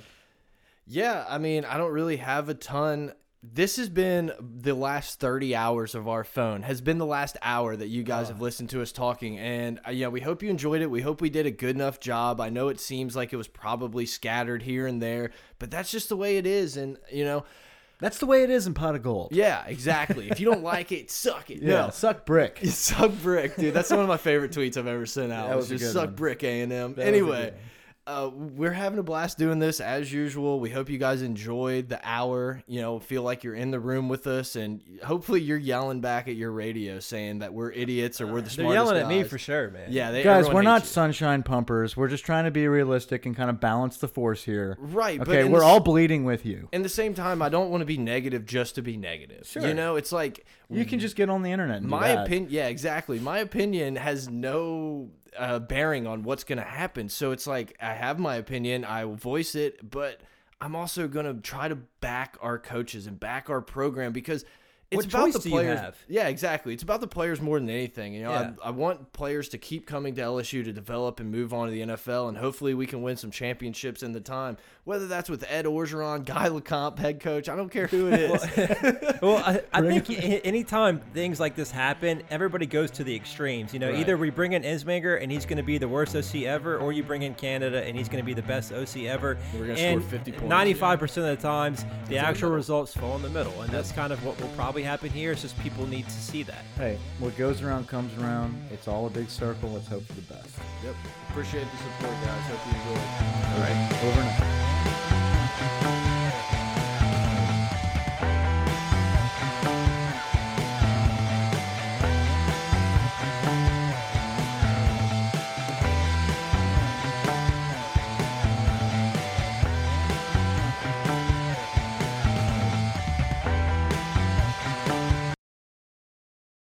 Yeah, I mean, I don't really have a ton. This has been the last 30 hours of our phone, has been the last hour that you guys have listened to us talking. And uh, yeah, we hope you enjoyed it. We hope we did a good enough job. I know it seems like it was probably scattered here and there, but that's just the way it is. And, you know, That's the way it is in pot of gold. yeah, exactly. if you don't like it, suck it. Yeah, No. suck brick. You suck brick, dude. That's one of my favorite tweets I've ever sent out. That was was just good suck one. brick A and M. was a Anyway. Uh, we're having a blast doing this as usual. We hope you guys enjoyed the hour. You know, feel like you're in the room with us, and hopefully you're yelling back at your radio saying that we're idiots or we're the They're smartest. yelling at me guys. for sure, man. Yeah, they, Guys, everyone we're not you. sunshine pumpers. We're just trying to be realistic and kind of balance the force here. right. but Okay, in we're the all bleeding with you. In the same time, I don't want to be negative just to be negative. Sure. You know, it's like You can just get on the internet. And do my that. opinion yeah exactly my opinion has no bearing on what's going to happen. So it's like i have my opinion i will voice it but i'm also going to try to back our coaches and back our program because it's What about the players yeah exactly it's about the players more than anything you know Yeah. I, I want players to keep coming to lsu to develop and move on to the nfl and hopefully we can win some championships in the time whether that's with ed orgeron guy lecompte head coach i don't care who it is well, I, I think anytime things like this happen, everybody goes to the extremes. You know, Right. either we bring in Ensminger and he's going to be the worst OC ever, or you bring in Canada and he's going to be the best OC ever. We're gonna score 50 points, Ninety-five percent of the times, the actual results fall in the middle, and that's kind of what will probably happen here. It's just people need to see that. Hey, what goes around comes around. It's all a big circle. Let's hope for the best. yep appreciate the support guys hope you enjoyed All right. Over and out.